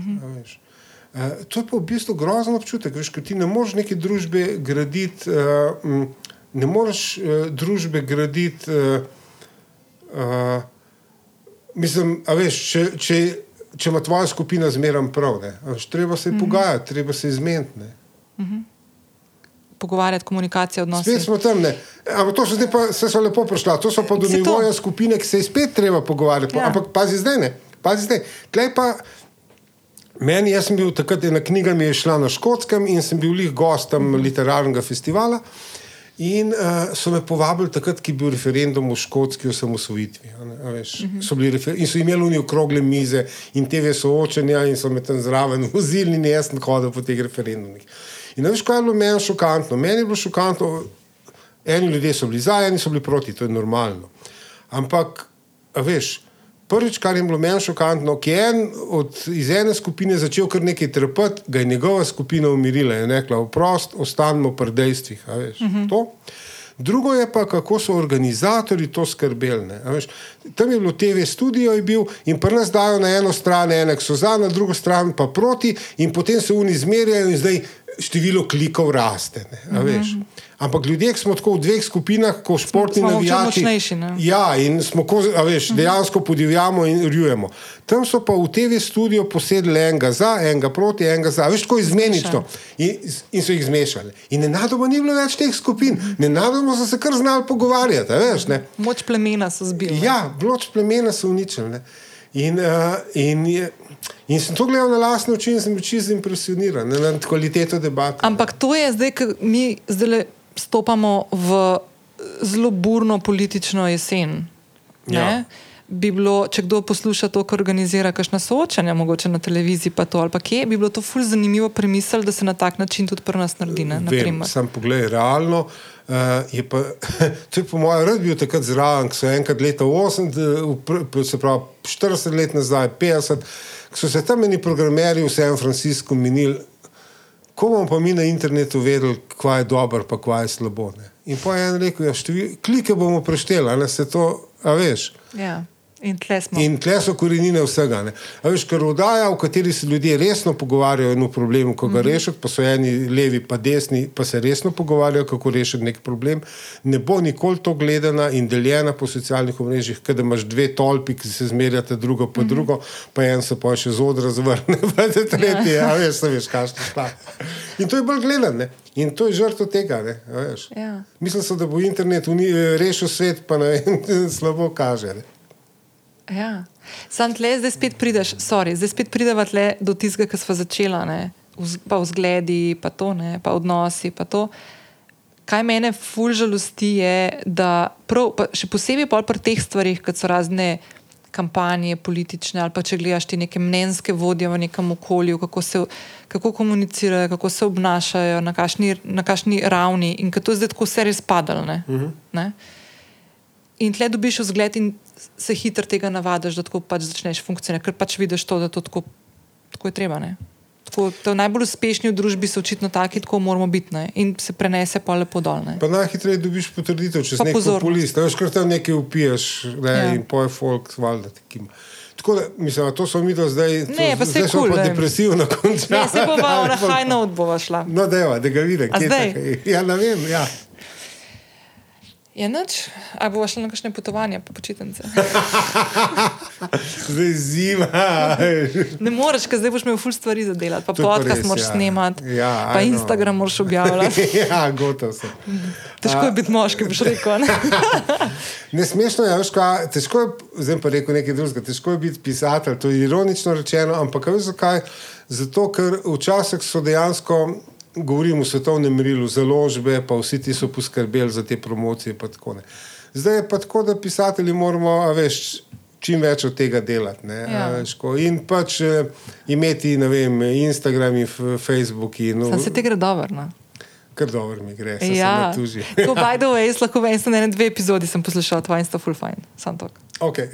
Uh, to je pa v bistvu grozen občutek, veš, ker ti ne moreš neke družbe graditi, uh, ne moreš uh, družbe graditi. Uh, uh, mislim, a veš, če, če, če ima tvoja skupina zmeraj prav, ne, veš, treba se mm -hmm. pogajati, treba se izmeniti. ne. Pogovarjati, komunikacija, odnosi. Spet smo tam, ne. Ampak to so zdaj pa se so lepo prišla, to so pa do nivoja skupine, ki se je spet treba pogovarjati. Ja. Ja. Ampak pazi zdaj, ne. Pazi zdaj. Tlej pa, meni, jaz sem bil takrat, ena knjiga mi je šla na škotskem in sem bil lih gost tam literarnega festivala. In uh, so me povabili takrat, ki je bil referendum v Škotski o samosvojitvi. a ne, a veš. So bili In so imeli oni okrogle mize in TV soočenja, in so me tam zraven *laughs* vozili, in jaz sem hodil po teh referendumih. In veš, kaj je bilo meni šokantno? Meni je bilo šokantno, eni ljudje so bili za, eni so bili proti, to je normalno. Ampak, veš, prvič, kar je bilo meni šokantno, ki je en od, iz ene skupine začel kar nekaj trpeti, ga je njegova skupina umirila in rekla: oprost, ostanemo pri dejstvih. veš, to. Drugo je pa, kako so organizatori to skrbeli. Veš, tam je bilo TV studio je bil in pri nas dajo na eno stran, enek so za, na drugo stran pa proti, in potem se oni zmerjajo in zdaj število klikov raste. Ne, a veš. Ampak ljudje, ki smo tako v dveh skupinah, ko športni navijači. ne? Ja, in smo ko, veš, dejansko podivjamo in rjujemo. Tam so pa v TV studiu posedli enega za, enega proti, enega za. Veš, tako izmenično. In, in so jih zmešali. In nenadoma ni bilo več teh skupin, nenadoma so se kar znali pogovarjati. Veš, ne. Moč plemena so zbili. ne. Ja, bloč plemena so uničili. Ne. In, uh, in, je, in sem to gledal na lastne oči in sem bil čisto impresioniran ne, nad kvaliteto debate. Ampak to je zdaj, ko mi zdaj stopamo v zelo burno politično jesen. Ja. Bi bilo, če kdo posluša to, kar organizira kakšna soočanja, mogoče na televiziji, pa to ali pa kje, bi bilo to ful zanimivo premisliti, da se na tak način tudi pri nas naredi. Ne, Vem, sam pogled, realno. Uh, je pa, *laughs* to je po mojem rad bil takrat zraven, ko so enkrat leta 80, v pr- se pravi 40 let nazaj, 50, ko so se tam eni programerji v San Franciscu minili, ko bomo pa mi na internetu vedeli, kva je dobro, pa kva je slabo. Ne? In pa je en rekel, ja, števil, klike bomo prešteli, a ne se to, a veš. Ja. In tle smo. In tle so korenine vsega. Veš, ker oddaja, v kateri se ljudje resno pogovarjajo o enem problemu, kako ga Mhm. rešiti, pa so eni levi, pa desni, pa se resno pogovarjajo, kako rešiti nek problem, ne bo nikoli to gledana in deljena po socialnih omrežjih, ker imaš dve tolpi, ki se zmerjata drugo po Mhm. drugo, pa en se pa še z odra zvrne, *laughs* pa te tretje, a veš, se veš, kaj šta. In to je bolj gledane. In to je žrtev tega. Ne. Ja. Mislim, so, da bo internet uni, rešil svet, pa ne vem, *laughs* slabo kaže. Ne. Ja. Sam tle, zdaj spet prideš, sorry, zdaj spet prideva tle do tistega, kar smo začela, ne? Pa vzgledi, pa to, ne? pa odnosi, pa to. Kaj mene ful žalosti je, da prav, še posebej pol pri teh stvarih, kot so razne kampanje politične ali pa če gledaš ti neke mnenjske vodje v nekem okolju, kako, se, kako komunicirajo, kako se obnašajo, na kakšni, na kakšni ravni in kako to je zdaj tako vse res padalo. ne. Mhm. Ne? In tle dobiš vzgled in se hitro tega navadiš, da tako pač začneš funkcionirati, ker pač vidiš to, da to tako, tako je treba. Ne? Tako, to najbolj uspešni v družbi so očitno taki, tako moramo biti ne? in se prenese pa lepo dol. Ne? Pa najhitreje dobiš potrditev, če si Pa nek populist. a Veš, kar tam nekaj upiješ ne, Ja. in poje folk, valjda. takim. Tako da, mislim, to so mi do zdaj. to, Ne, pa saj zdaj smo kul, pa ne. depresivno končali. Ne, se bova na high note bova šla. No, deva, da ga vidim. Ja, ne vem. Ja. Je noč, a bova šla na kakšne potovanja, pa počitnice. Zdaj zima. Ne moreš, ker zdaj boš imel ful stvari za delati, pa podcast moraš ja. snemati, Ja, pa know. Instagram moraš objavljati. *laughs* ja, gotov sem. Težko je biti moški, boš rekel. Ne? *laughs* Ne smešno je, kaj, težko je, zdaj pa rekel nekaj drugega, težko je biti pisatelj, to je ironično rečeno, ampak veš zakaj? Zato, ker včasih so dejansko, govorim v svetovnem merilu, založbe, pa vsi ti so poskrbeli za te promocije. Zdaj je pa tako, da pisatelji moramo, veš, čim več od tega delati. ne, Ja. veš, ko- In pač eh, imeti, ne vem, Instagram in Facebook. In, Sam se te gre dobro. No? Kar dobro mi gre, se Ja, ne tuži. ko by the way, lahko vem, da ne dve epizodi sem poslušal, tvoje in sta full fine, sam to. Okay.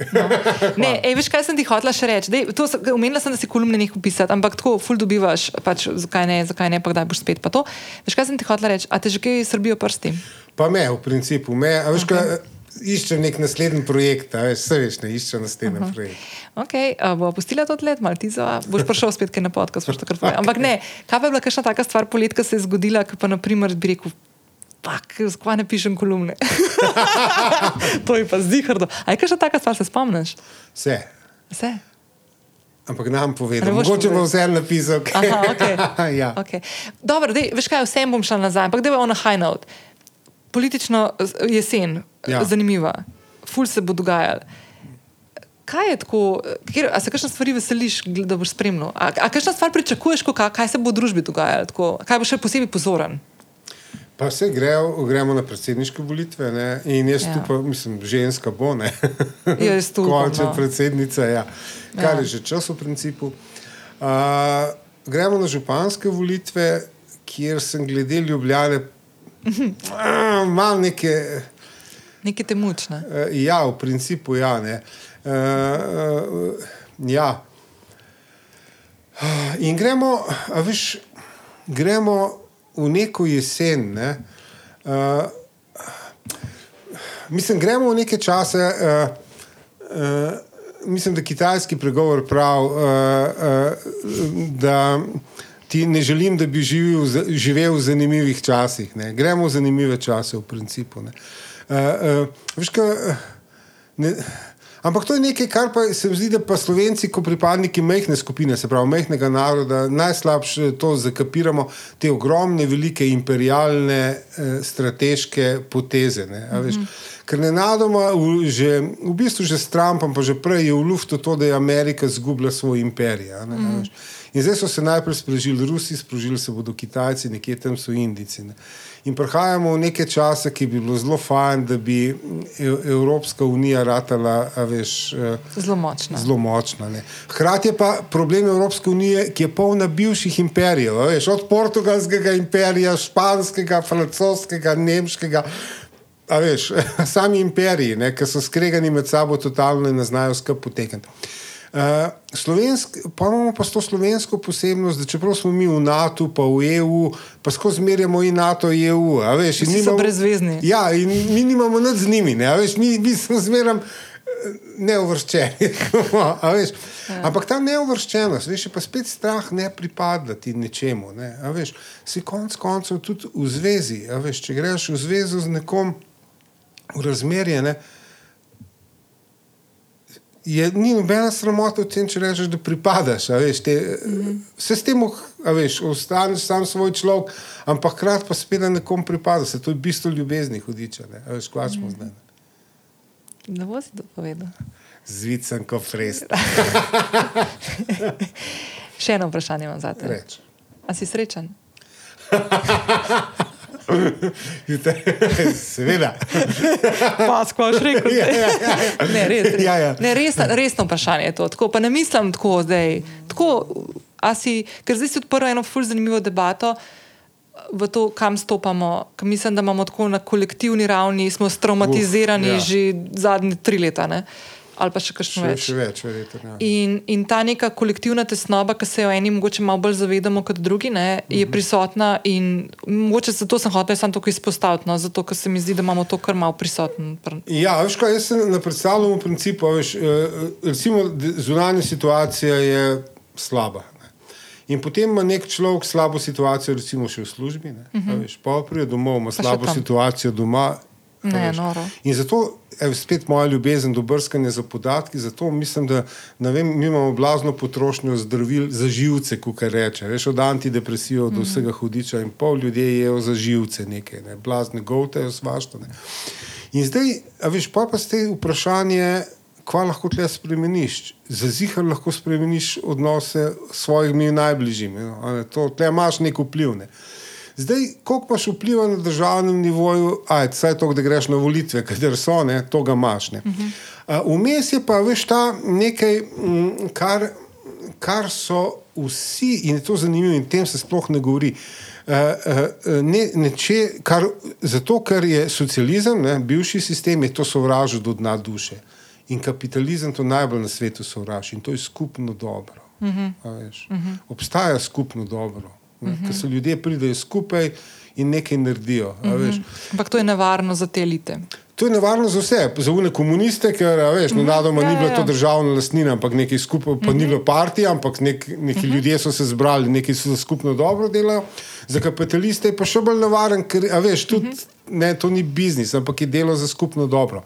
Ne, *laughs* ej, veš, kaj sem ti hotela še reči? Dej, to sem- Omenila sem, da si kolumne nekaj pisati, ampak tako ful dobivaš, pač, zakaj ne, zakaj ne, pa kdaj boš spet pa to. Veš, kaj sem ti hotela reči? A te že kaj srbijo prsti? Pa me, v principu, me, a veš, okay. kaj, iščem nek naslednji projekt, a veš, vse veš, ne iščem naslednji uh -huh. projekt. Ok, a bo pustila to let, malo ti za, boš prišel spet kaj na podcast, boš takrat povedal. Ampak ne, kaj pa je bila kakšna taka stvar polet, ki se je zgodila, ki pa naprimer bi rekel, pak, skva ne pišem kolumne. *laughs* to je pa zdihrdo. A je kakšna taka stvar, se spomniš? Vse. Vse. Ampak nam povedal, mogoče bo vse napisal. kaj- Aha, okay. *laughs* ja. okay. Dobro, dej, veš kaj, vsem bom šla nazaj, ampak da je ona high note. Politično z- jesen, Ja. ja. zanimiva, ful se bo dogajalo. Kaj je tako, kjer, a se kakšne stvari veseliš, da boš spremljal? A, a kakšna stvar pričakuješ, ko, kaj, kaj se bo v družbi dogajalo? Tako, kaj bo še posebej pozoren? Pa vse grejo, gremo na predsedniške volitve ne? in jaz Ja. ja. tu pa, mislim, ženska bo, ne. *laughs* Ja, jaz tu upam, Končna no. predsednica, ja. Kar Ja. ja. je že čas v principu. Uh, gremo na županske volitve, kjer sem glede Ljubljane, uh, malo neke. Nekaj te mučne. Uh, ja, v principu ja. Ne. Uh, uh, ja. Uh, In gremo, veš, gremo v neko jesen. Ne. Uh, mislim, gremo v neke čase. Uh, uh, mislim, da kitajski pregovor pravi, uh, uh, da ti ne želim, da bi za- živel v zanimivih časih. Ne. Gremo v zanimive čase, v principu. ne. Uh, uh, veš, kaj, uh, ne, ampak to je nekaj, kar pa se mi zdi, da pa Slovenci, kot pripadniki mehne skupine, se pravi mehnega naroda, najslabše to zakapiramo, te ogromne, velike imperialne eh, strateške poteze. Ne, a veš. Ker nenadoma, v, že, v bistvu že s Trumpom, pa že prej je v luftu to, da je Amerika zgubila svoj imperij. Ne, a veš. In zdaj so se najprej sprožili Rusi, sprožili se bodo Kitajci, nekje tam so Indijci. Ne. In prihajamo v neke čase, ki bi bilo zelo fajn, da bi E- Evropska unija ratala, veš. eh, Zelo močna. Zelo močna. Hkrati je pa problem Evropske unije, ki je polna bivših imperijev. Veš, od portugalskega imperija, španskega, francoskega, nemškega. A veš, *laughs* sami imperiji, ki so skregani med sabo, totalno in ne znajo skupaj potekati. Uh, slovensk, pa imamo pa to slovensko posebnost, da čeprav smo mi v NATO, pa v EU, pa skozi merjamo in NATO, in EU. a Veš, in Vsi so nimamo- brezvezni. Ja, in mi nimamo nič z njimi, ne, veš, mi, mi smo zmeraj neuvrščeni. *laughs* A veš. Ampak ta neuvrščenost, veš, je pa spet strah ne pripadati nečemu. Ne, a veš, si konc koncev tudi v zvezi. Veš, če greš v zvezo z nekom v razmerje, ne, je, ni nobena sramota v tem, če rečeš, da pripadaš. Veš, te, se s tem, veš, ostaneš sam svoj človek, ampak hkrati pa spet da nekom pripada. Se to je bistvo ljubezni, hudiča. Ne, a veš, kvačmo zdaj. ne. Bo si to povedal. Zvicen kot frest. *laughs* *laughs* Še eno vprašanje imam za te. Reč. A si srečen? *laughs* *laughs* Seveda. Pa, skvaš rekel. Ja, ja, ja, ja. *laughs* Ne, res, res. Ja, ja. Ne, res, resno vprašanje je to. Tako, pa ne mislim tako zdaj. Tako, si, ker zdaj si odprl eno ful zanimivo debato v to, kam stopamo. Ker mislim, da imamo tako na kolektivni ravni, smo straumatizirani Uf, ja. ja. že zadnje tri leta. Ne? Ali pa še kakšno Še, več. še več, verjetno. Ja. In, in ta neka kolektivna tesnoba, ki se jo eni mogoče malo bolj zavedamo kot drugi, ne, je Mhm. prisotna. In mogoče zato sem hotel samo to izpostaviti, no, zato ker se mi zdi, da imamo to kar malo prisotno. pri- Ja, veš kaj, jaz se ne predstavljam v principu, veš, eh, recimo zunanja situacija je slaba. Ne. In potem ima nek človek slabo situacijo, recimo še v službi, ne, uh -huh. veš, pa pride domov, ima Mhm. še slabo situacijo doma. Ne, noro. In zato je spet moja ljubezen do brskanja za podatki, zato mislim, da vem, mi imamo blazno potrošnjo zdravil za živce, kot reče. Veš, od antidepresijo Mhm. do vsega hudiča in pol ljudje jejo za živce nekaj, ne, blazne govtejo svašta. Ne. In zdaj, a veš, pa pa ste vprašanje, kva lahko tle spremeniš. Za zihar lahko spremeniš odnose s svojimi najbližjimi. No, to, tle imaš nek vpliv. Ne. Zdaj, koliko imaš vpliva na državnem nivoju, ajde, saj to, da greš na volitve, kater so, ne, to ga imaš. ne. A, Vmes je pa, veš, ta nekaj, mm, kar, kar so vsi, in je to zanimivo, in tem se sploh ne govori. Uh, uh, ne, neče, kar, zato, ker je socializem, ne, bivši sistem, je to sovražil do dna duše. In kapitalizem to najbolj na svetu sovraži in to je skupno dobro. Uh -huh. uh -huh. Obstaja skupno dobro, -huh. ker se ljudje pridejo skupaj in nekaj naredijo. Uh -huh. Ampak to je nevarno za te elite. To je nevarno za vse, za une komuniste, ker veš, nenadoma Ja, ni bila ja, to ja. državna lastnina, ampak nekaj skupaj, pa ni bilo partija, ampak nek, neki ljudje so se zbrali, nekaj so za skupno dobro delajo. Za kapitaliste je pa še bolj nevaren, ker veš, tudi, ne, to ni biznis, ampak je delo za skupno dobro.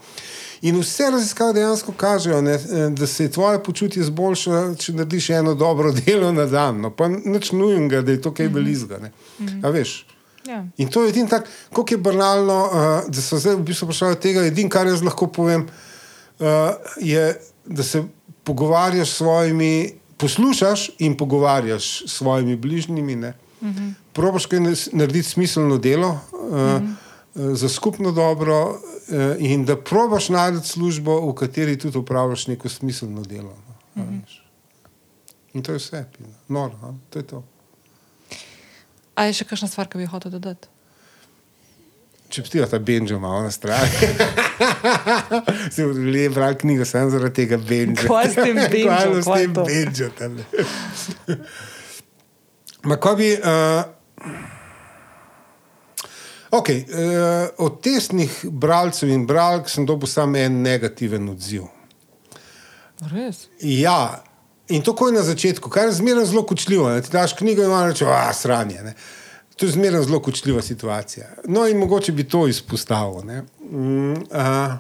In vse raziskave dejansko kažejo, ne, da se tvoje počutje izboljša, če narediš eno dobro *laughs* delo na dan. No, pa nič nujnega, da je to kaj belizga. ne. A veš? Ja. In to je edino tako, kako je banalno, uh, da so zdaj v bistvu prišli od tega. Edino, kar jaz lahko povem, uh, je, da se pogovarjaš s svojimi, poslušaš in pogovarjaš s svojimi bližnjimi. Uh -huh. Probaš kaj narediti smiselno delo uh, uh -huh. Za skupno dobro, uh, in da probaš najti službo, v kateri tudi upravljaš neko smiselno delo. No, -huh. In to je vse, noro, a? to je to. A je še kakšna stvar, ki bi jo hotel dodati? Če ptijo ta Benjo malo na strani. *laughs* Se je bral knjigo samo zaradi tega Benja. Kaj s tem Benjo? *laughs* Kaj s tem? Benjo? *laughs* Ma ko bi... Uh, okay, uh, od tesnih bralcev in bralk sem dobil samo en negativen odziv. Res? Ja, In to je na začetku, kar je zmeraj zelo kočljivo. Ne? Ti daš knjigo in imaš reči, ah, sranje. Ne? To je zmeraj zelo kočljiva situacija. No, in mogoče bi to izpostavil. Ne? Mm, uh,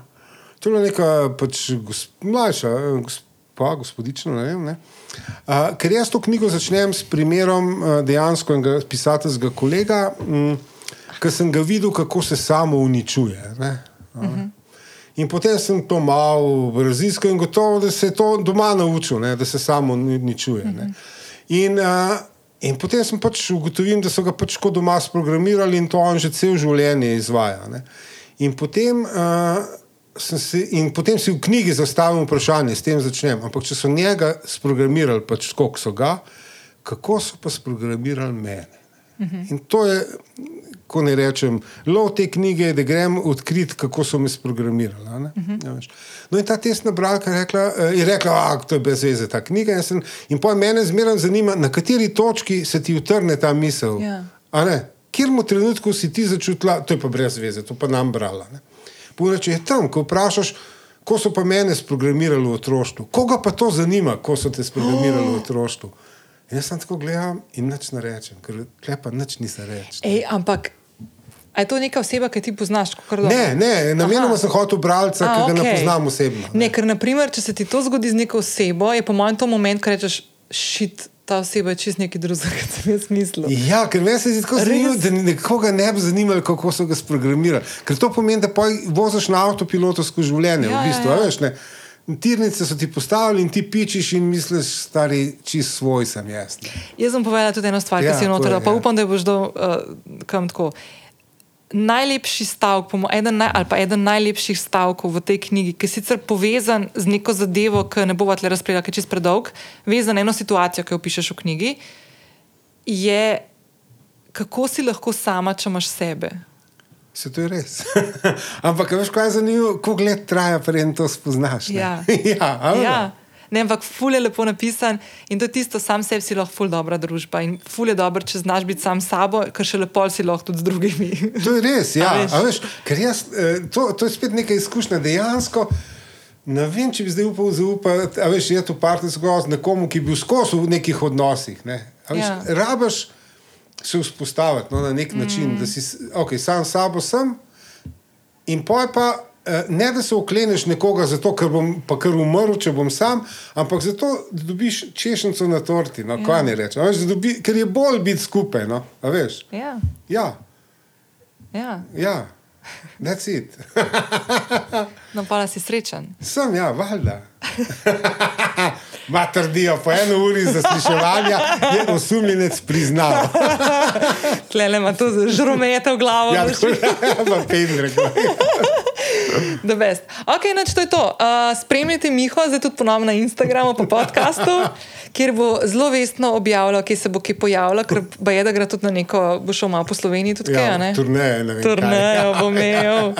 to je bila neka pač gosp, mlajša, gospa, gospodična, ne vem. Ne? Uh, ker jaz to knjigo začnem s primerom uh, dejansko enega pisateljskega kolega, um, ki sem ga videl, kako se samo uničuje. Uh -huh. In potem sem to malo raziskal in gotovo, da se je to doma naučil, ne, da se samo uničuje. In, uh, in potem sem pač ugotovil, da so ga pač kot doma sprogramirali in to on že cel življenje izvaja. Ne. In potem. Uh, Si, in potem si v knjigi zastavim vprašanje, s tem začnem. Ampak, če so njega sprogramirali, pač tako so ga, kako so pa sprogramirali mene? Uh -huh. In to je, ko ne rečem, lov te knjige, da grem odkriti, kako so me sprogramirali. Uh -huh. ja, no, in ta testna bralka je rekla, uh, je rekla da je brez veze ta knjiga. In, sem, in pa me zmeraj zanima, na kateri točki se ti utrne ta misel. Yeah. Kjer mu trenutku si ti začutila, to je pa brez veze, to pa nam brala. Ne? Poreče je tam, ko vprašaš, ko so pa mene sprogramirali v otroštvu. Koga pa to zanima, ko so te sprogramirali v *gasps* otroštvu? In jaz sem tako gledal in nič ne rečem, ker klepa nič nisem reči. Ampak. A je to neka oseba, ki ti poznaš? Ne, ne, namenoma sem hotel bralca, ki ga okay. ne poznam osebno. Ne. Ne, ker, naprimer, če se ti to zgodi z neko osebo, je po mojem to moment, ko rečeš, šit, ta oseba je čist nekaj drugega, *laughs* kot sem jaz mislil. Ja, ker me se zdi tako zanimivo, da nekoga ne bi zanimalo, kako so ga sprogramirali. Ker to pomeni, da voziš na avtopilotu skozi življenje. Ja, v bistvu, ja, ja. Veš, Tirnice so ti postavili in ti pičiš in misliš, stari, čist svoj sem jaz. Ne. Jaz sem povedal tudi eno stvar, ja, ki si jo noter, pa ja. upam, da boš dal uh, kam tako najlepši stavek, eden, naj, ali pa eden najlepših stavkov v tej knjigi, ki je sicer povezan z neko zadevo, ki ne bo tle razpredala, ker je čez predolg, vezan na eno situacijo, ki jo pišeš v knjigi, je, kako si lahko sama, če imaš sebe. Se to je res. *laughs* Ampak, veš, kaj je zanimivo, koliko let traja, preden to spoznaš. Ja, *laughs* ja, ja ne, ampak ful je lepo napisan in to je tisto, sam sebi si lahko ful dobra družba. In ful je dobro, če znaš biti sam sabo, ker še lepo si lahko tudi z drugimi. to je res, ja. *laughs* A veš, ker jaz, eh, to, to je spet neka izkušnja dejansko. Ne vem, če bi zdaj upal zaupati, a veš, je to partnersko z nekomu, ki bi bil skozi v nekih odnosih. Ne? Veš, ja. Rabaš se vzpostaviti no, na nek način, mm. da si okay, sam s sabo sem in poj pa. Eh, ne da se okleneš nekoga, zato, ker bom pa kar umrl, če bom sam, ampak zato, da dobiš češnjico na torti. No, ja. ne reče, veš, dobi, ker je bolj biti skupaj. No, ja. Ja. Ja. ja. That's it. *laughs* no, pa si srečen. Sem, ja, valjda. Ma trdijo, po eno uri zasliševanja je osumljenec priznal. Klele ima to žromete v glavo. Ja, tako je, pa pedre. Best. Ok, noč to je to. Uh, spremljite Miho, zdaj tudi ponovno na Instagramu, pa podkastu, kjer bo zelo vestno objavljal, kje se bo kje pojavljal, ker bo je, da gre tudi na neko, bo šel malo po Sloveniji. Tudi, ja, kaj, turneje, ne vem. Turneje bo imel.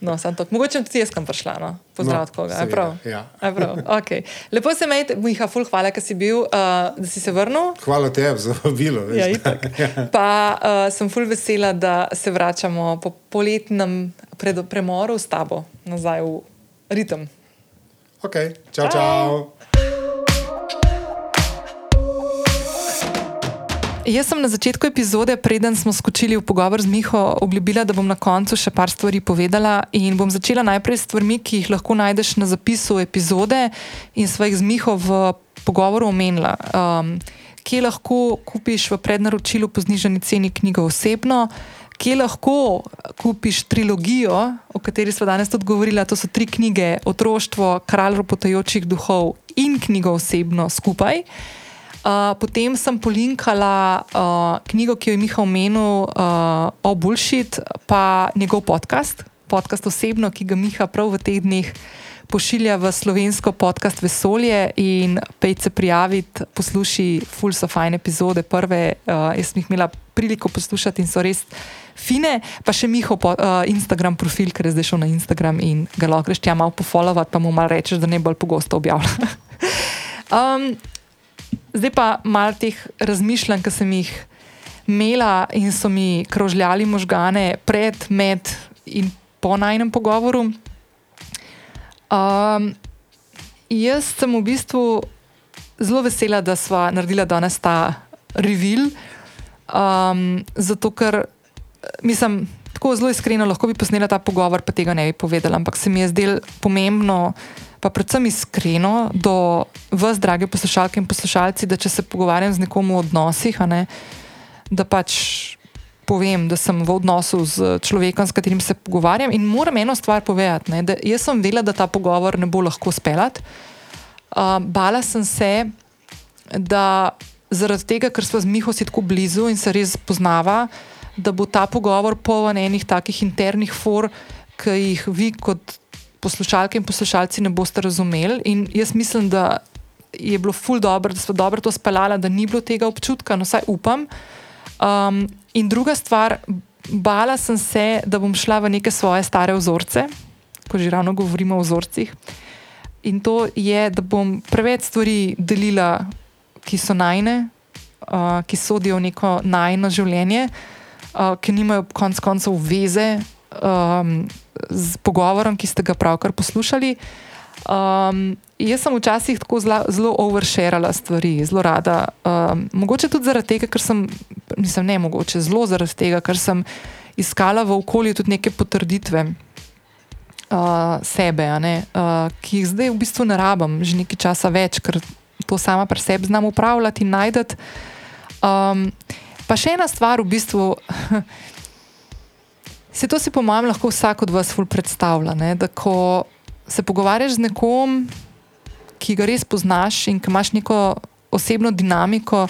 No, Mogoče tudi jaz sem prišla, no. pozdrav no, koga. Je prav? Ja. Je prav? Okay. Lepo se imejte, Miha, ful, hvala, da si bil, uh, da si se vrnil. Hvala tebi za vabilo. Ja, *laughs* pa uh, sem ful vesela, da se vračamo po poletnem premoru s tabo nazaj v ritem. Ok, čau, čau. čau. Jaz sem na začetku epizode, preden smo skočili v pogovor z Miho, obljubila, da bom na koncu še par stvari povedala. In bom začela najprej s stvarmi, ki jih lahko najdeš na zapisu epizode in svojih z Miho v pogovoru omenila. Um, kje lahko kupiš v prednaročilu po zniženi ceni knjigo osebno, kje lahko kupiš trilogijo, o kateri smo danes tudi govorili. To so tri knjige: Otroštvo, Kralj ropotajočih duhov in knjigo osebno skupaj. Uh, potem sem polinkala uh, knjigo, ki jo je Miha omenil, uh, o Bullshit, pa njegov podcast, podcast osebno, ki ga Miha prav v teh dneh pošilja v slovensko podcast Vesolje in pej se prijaviti, posluši full so fajn epizode, prve, uh, jaz sem jih imela priliko poslušati in so res fine, pa še po, uh, Instagram profil, ker je zdaj šel na Instagram in ga lahko greš tja malo pofollowati, pa mu malo rečeš, da ne bolj pogosto objavlja. *laughs* um, Zdaj pa malo teh razmišljanj, ki sem jih imela in so mi krožljali možgane pred, med in po najnem pogovoru. Um, jaz sem v bistvu zelo vesela, da smo naredili danes ta revil. Um, zato, ker mislim, tako zelo iskreno lahko bi posnela ta pogovor, pa tega ne bi povedala, ampak se mi je zdelo pomembno, pa predvsem iskreno do vas, drage poslušalke in poslušalci, da če se pogovarjam z nekom o odnosih, ne, da pač. Povem, da sem v odnosu z človekom, s katerim se pogovarjam, in moram eno stvar povedati. Ne, jaz sem vedela, da ta pogovor ne bo lahko speljati. Uh, bala sem se, da zaradi tega, ker smo z Miho tako blizu in se res poznava, da bo ta pogovor poln enih takih internih for, ki jih vi, kot poslušalke in poslušalci, ne boste razumeli. In jaz mislim, da je bilo ful dobro, da smo dobro to speljali, da ni bilo tega občutka, no vsaj upam. Um, in druga stvar, bala sem se, da bom šla v neke svoje stare vzorce, ko že ravno govorimo o vzorcih. In to je, da bom preveč stvari delila ki so najne, uh, ki sodijo v neko najno življenje, uh, ki nimajo konec koncev veze um, z pogovorom, ki ste ga pravkar poslušali. Um, jaz sem včasih tako zelo oversharala stvari, zelo rada. Um, mogoče tudi zaradi tega, ker sem, nisem ne mogoče, zelo zaradi tega, ker sem iskala v okolju tudi neke potrditve. Uh, sebe, uh, ki jih zdaj v bistvu ne rabim, že nekaj časa več, ker to sama pri sebi znam upravljati in najdete. Um, pa še ena stvar, v bistvu, *laughs* se to si po mojem lahko vsak od vas predstavlja. Ne? Da ko se pogovarjaš z nekom, ki ga res poznaš in ki imaš neko osebno dinamiko,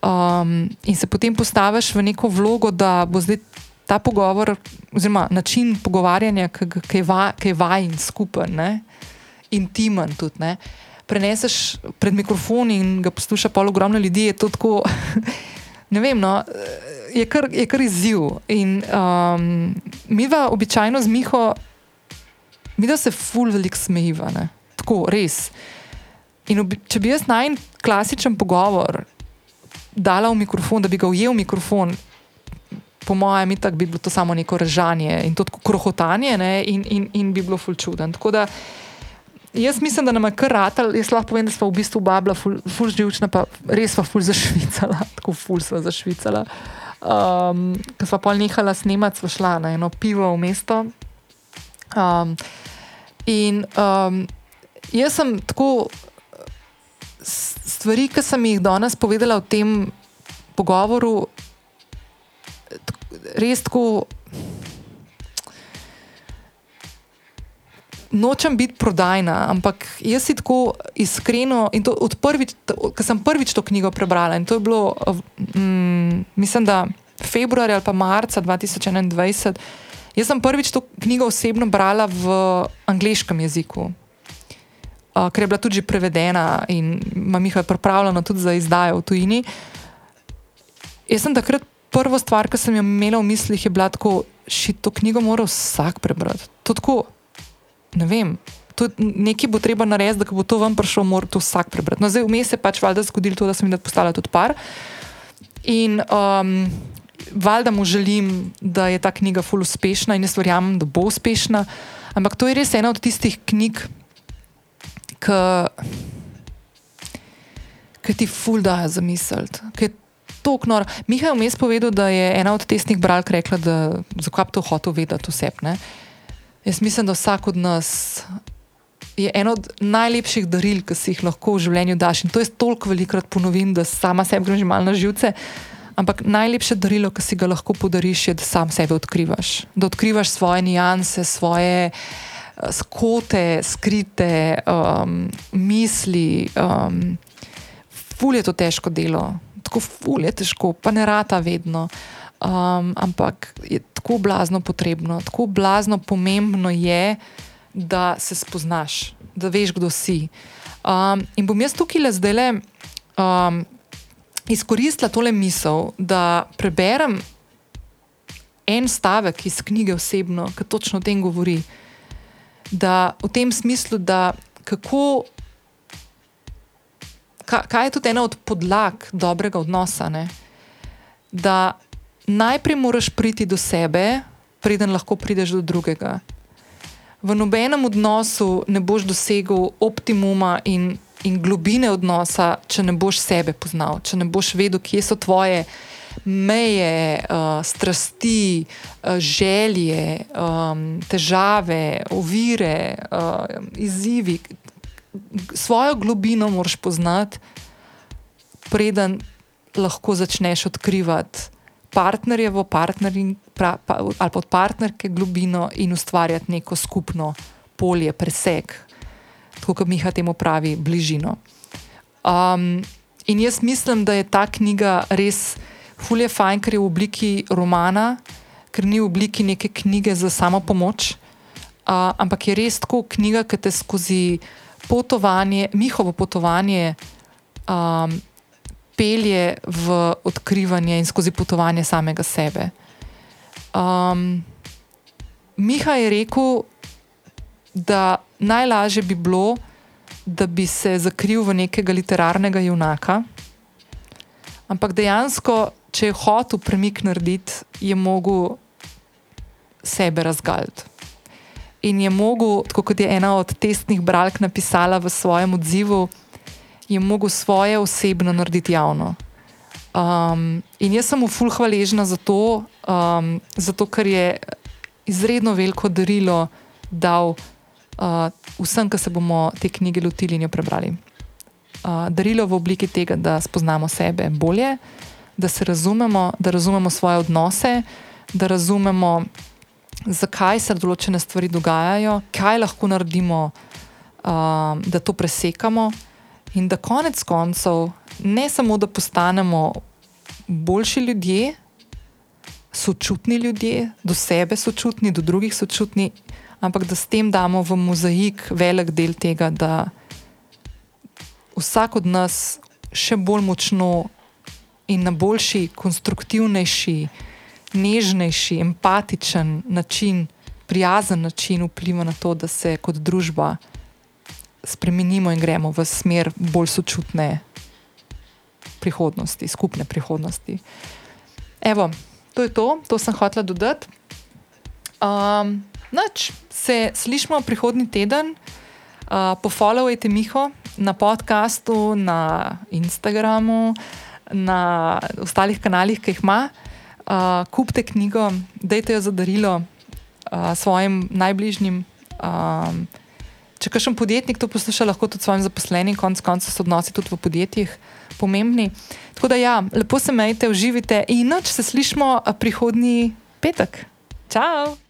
um, in se potem postaviš v neko vlogo, da bo zdaj ta pogovor, oziroma način pogovarjanja, ki je vajen skupen, intimen tudi. Ne? preneseš pred mikrofon in ga posluša pol ogromno ljudi, je to tako. *laughs* Ne vem, no, je, kar, je kar izziv. In um, mi pa običajno z Miho, mi da se ful velik smejiva, ne? tako res. In obi, če bi jaz naj klasičen pogovor dala v mikrofon, da bi ga ujel v mikrofon, po mojem, bi bilo to samo neko režanje in to krohotanje, in, in, in bi bilo ful čuden. Tako da. Jaz mislim, da nam je kar ratal. Jaz lahko povem, da smo v bistvu babla, ful, ful živčna, pa res smo ful zašvicala, *laughs* tako ful smo zašvicala. Um, Ko smo pol nehala snemati, smo šla na eno pivo v mesto. Um, in um, jaz sem tako stvari, ki sem jih danes povedala v tem pogovoru, res tako. Nočem biti prodajna, ampak jaz si tako iskreno. In to od prvič, ko sem prvič to knjigo prebrala, in to je bilo, um, mislim, da februarja ali pa marca 2021, jaz sem prvič to knjigo osebno brala v angliškem jeziku. Uh, ker je bila tudi prevedena in ima Miha pripravljeno tudi za izdajo v tujini. Jaz sem takrat prva stvar, ki sem jo imela v mislih, je bila tako, da to knjigo mora vsak prebrati. To tako, ne vem. Nekaj bo treba narediti, da bo to vam prišlo, mora to vsak prebrati. No, zdaj vmes je pač valjda zgodilo to, da sem jim postala tudi par. In um, valjda mu želim, da je ta knjiga ful uspešna in jaz verjamem, da bo uspešna. Ampak to je res ena od tistih knjig, ki ti ful dajo za misel. Mihaj je vmes povedal, da je ena od testnih bralk rekla, da zakaj to hotel vedeti vse. Jaz mislim, da vsak od nas je eno od najlepših daril, ki si jih lahko v življenju daš. In to je toliko velikrat ponovim, da sama sebi grem že malo na živce. Ampak najlepše darilo, ki si ga lahko podariš, je, da sam sebe odkrivaš. Da odkrivaš svoje nianse, svoje uh, skote, skrite um, misli. Um, ful je to težko delo, tako ful je težko, pa ne rata vedno. Um, ampak je tako blazno potrebno, tako blazno pomembno je, da se spoznaš, da veš, kdo si. Um, in bom jaz tukaj le zdaj le um, izkoristila tole misel, da preberem en stavek iz knjige osebno, ki točno o tem govori. Da v tem smislu, da kako. Kaj je tudi ena od podlag dobrega odnosa? Ne? Da najprej moraš priti do sebe, preden lahko prideš do drugega. V nobenem odnosu ne boš dosegel optimuma in in globine odnosa, če ne boš sebe poznal, če ne boš vedel, kje so tvoje meje, uh, strasti, uh, želje, um, težave, ovire, uh, izzivi. Svojo globino moraš poznati, preden lahko začneš odkrivati partnerjevo, partnerji, pra, pa, ali pa od partnerke globino in ustvarjati neko skupno polje, preseg, tako kot Miha temu pravi, bližino. Um, in jaz mislim, da je ta knjiga res. Ful je fajn, ker je v obliki romana, ker ni v obliki neke knjige za samo pomoč, uh, ampak je res tako knjiga, ki te skozi potovanje, njihovo potovanje, um, pelje v odkrivanje in skozi potovanje samega sebe. Um, Miha je rekel, da najlažje bi bilo, da bi se zakril v nekega literarnega junaka. Ampak dejansko če je hotel premik narediti, je mogel sebe razgaliti. In je mogel, kot je ena od testnih bralk napisala v svojem odzivu, je mogel svoje osebno narediti javno. Um, in jaz sem mu fulh hvaležna za to, um, zato ker je izredno veliko darilo dal uh, vsem, ki se bomo te knjige lotili in jo prebrali. Uh, darilo v obliki tega, da spoznamo sebe bolje, da se razumemo, da razumemo svoje odnose, da razumemo, zakaj se določene stvari dogajajo, kaj lahko naredimo, um, da to presekamo, in da konec koncev ne samo, da postanemo boljši ljudje, sočutni ljudje, do sebe sočutni, do drugih sočutni, ampak da s tem damo v mozaik velik del tega, da vsak od nas še bolj močno in na boljši, konstruktivnejši, nežnejši, empatičen način, prijazen način vpliva na to, da se kot družba spremenimo in gremo v smer bolj sočutne prihodnosti, skupne prihodnosti. Evo, to je to, to sem hotela dodati. Um, Noč se slišmo prihodnji teden, uh, pofollowajte Miho na podkastu, na Instagramu, na ostalih kanalih, ki jih ima. Uh, kupite knjigo, dajte jo za darilo uh, svojim najbližjim. Um, če kakšen podjetnik to posluša, lahko tudi svojim zaposlenim, konec koncev so odnosi tudi v podjetjih pomembni. Tako da, ja, lepo se majte, uživite in noč se slišmo prihodnji petek. Ciao!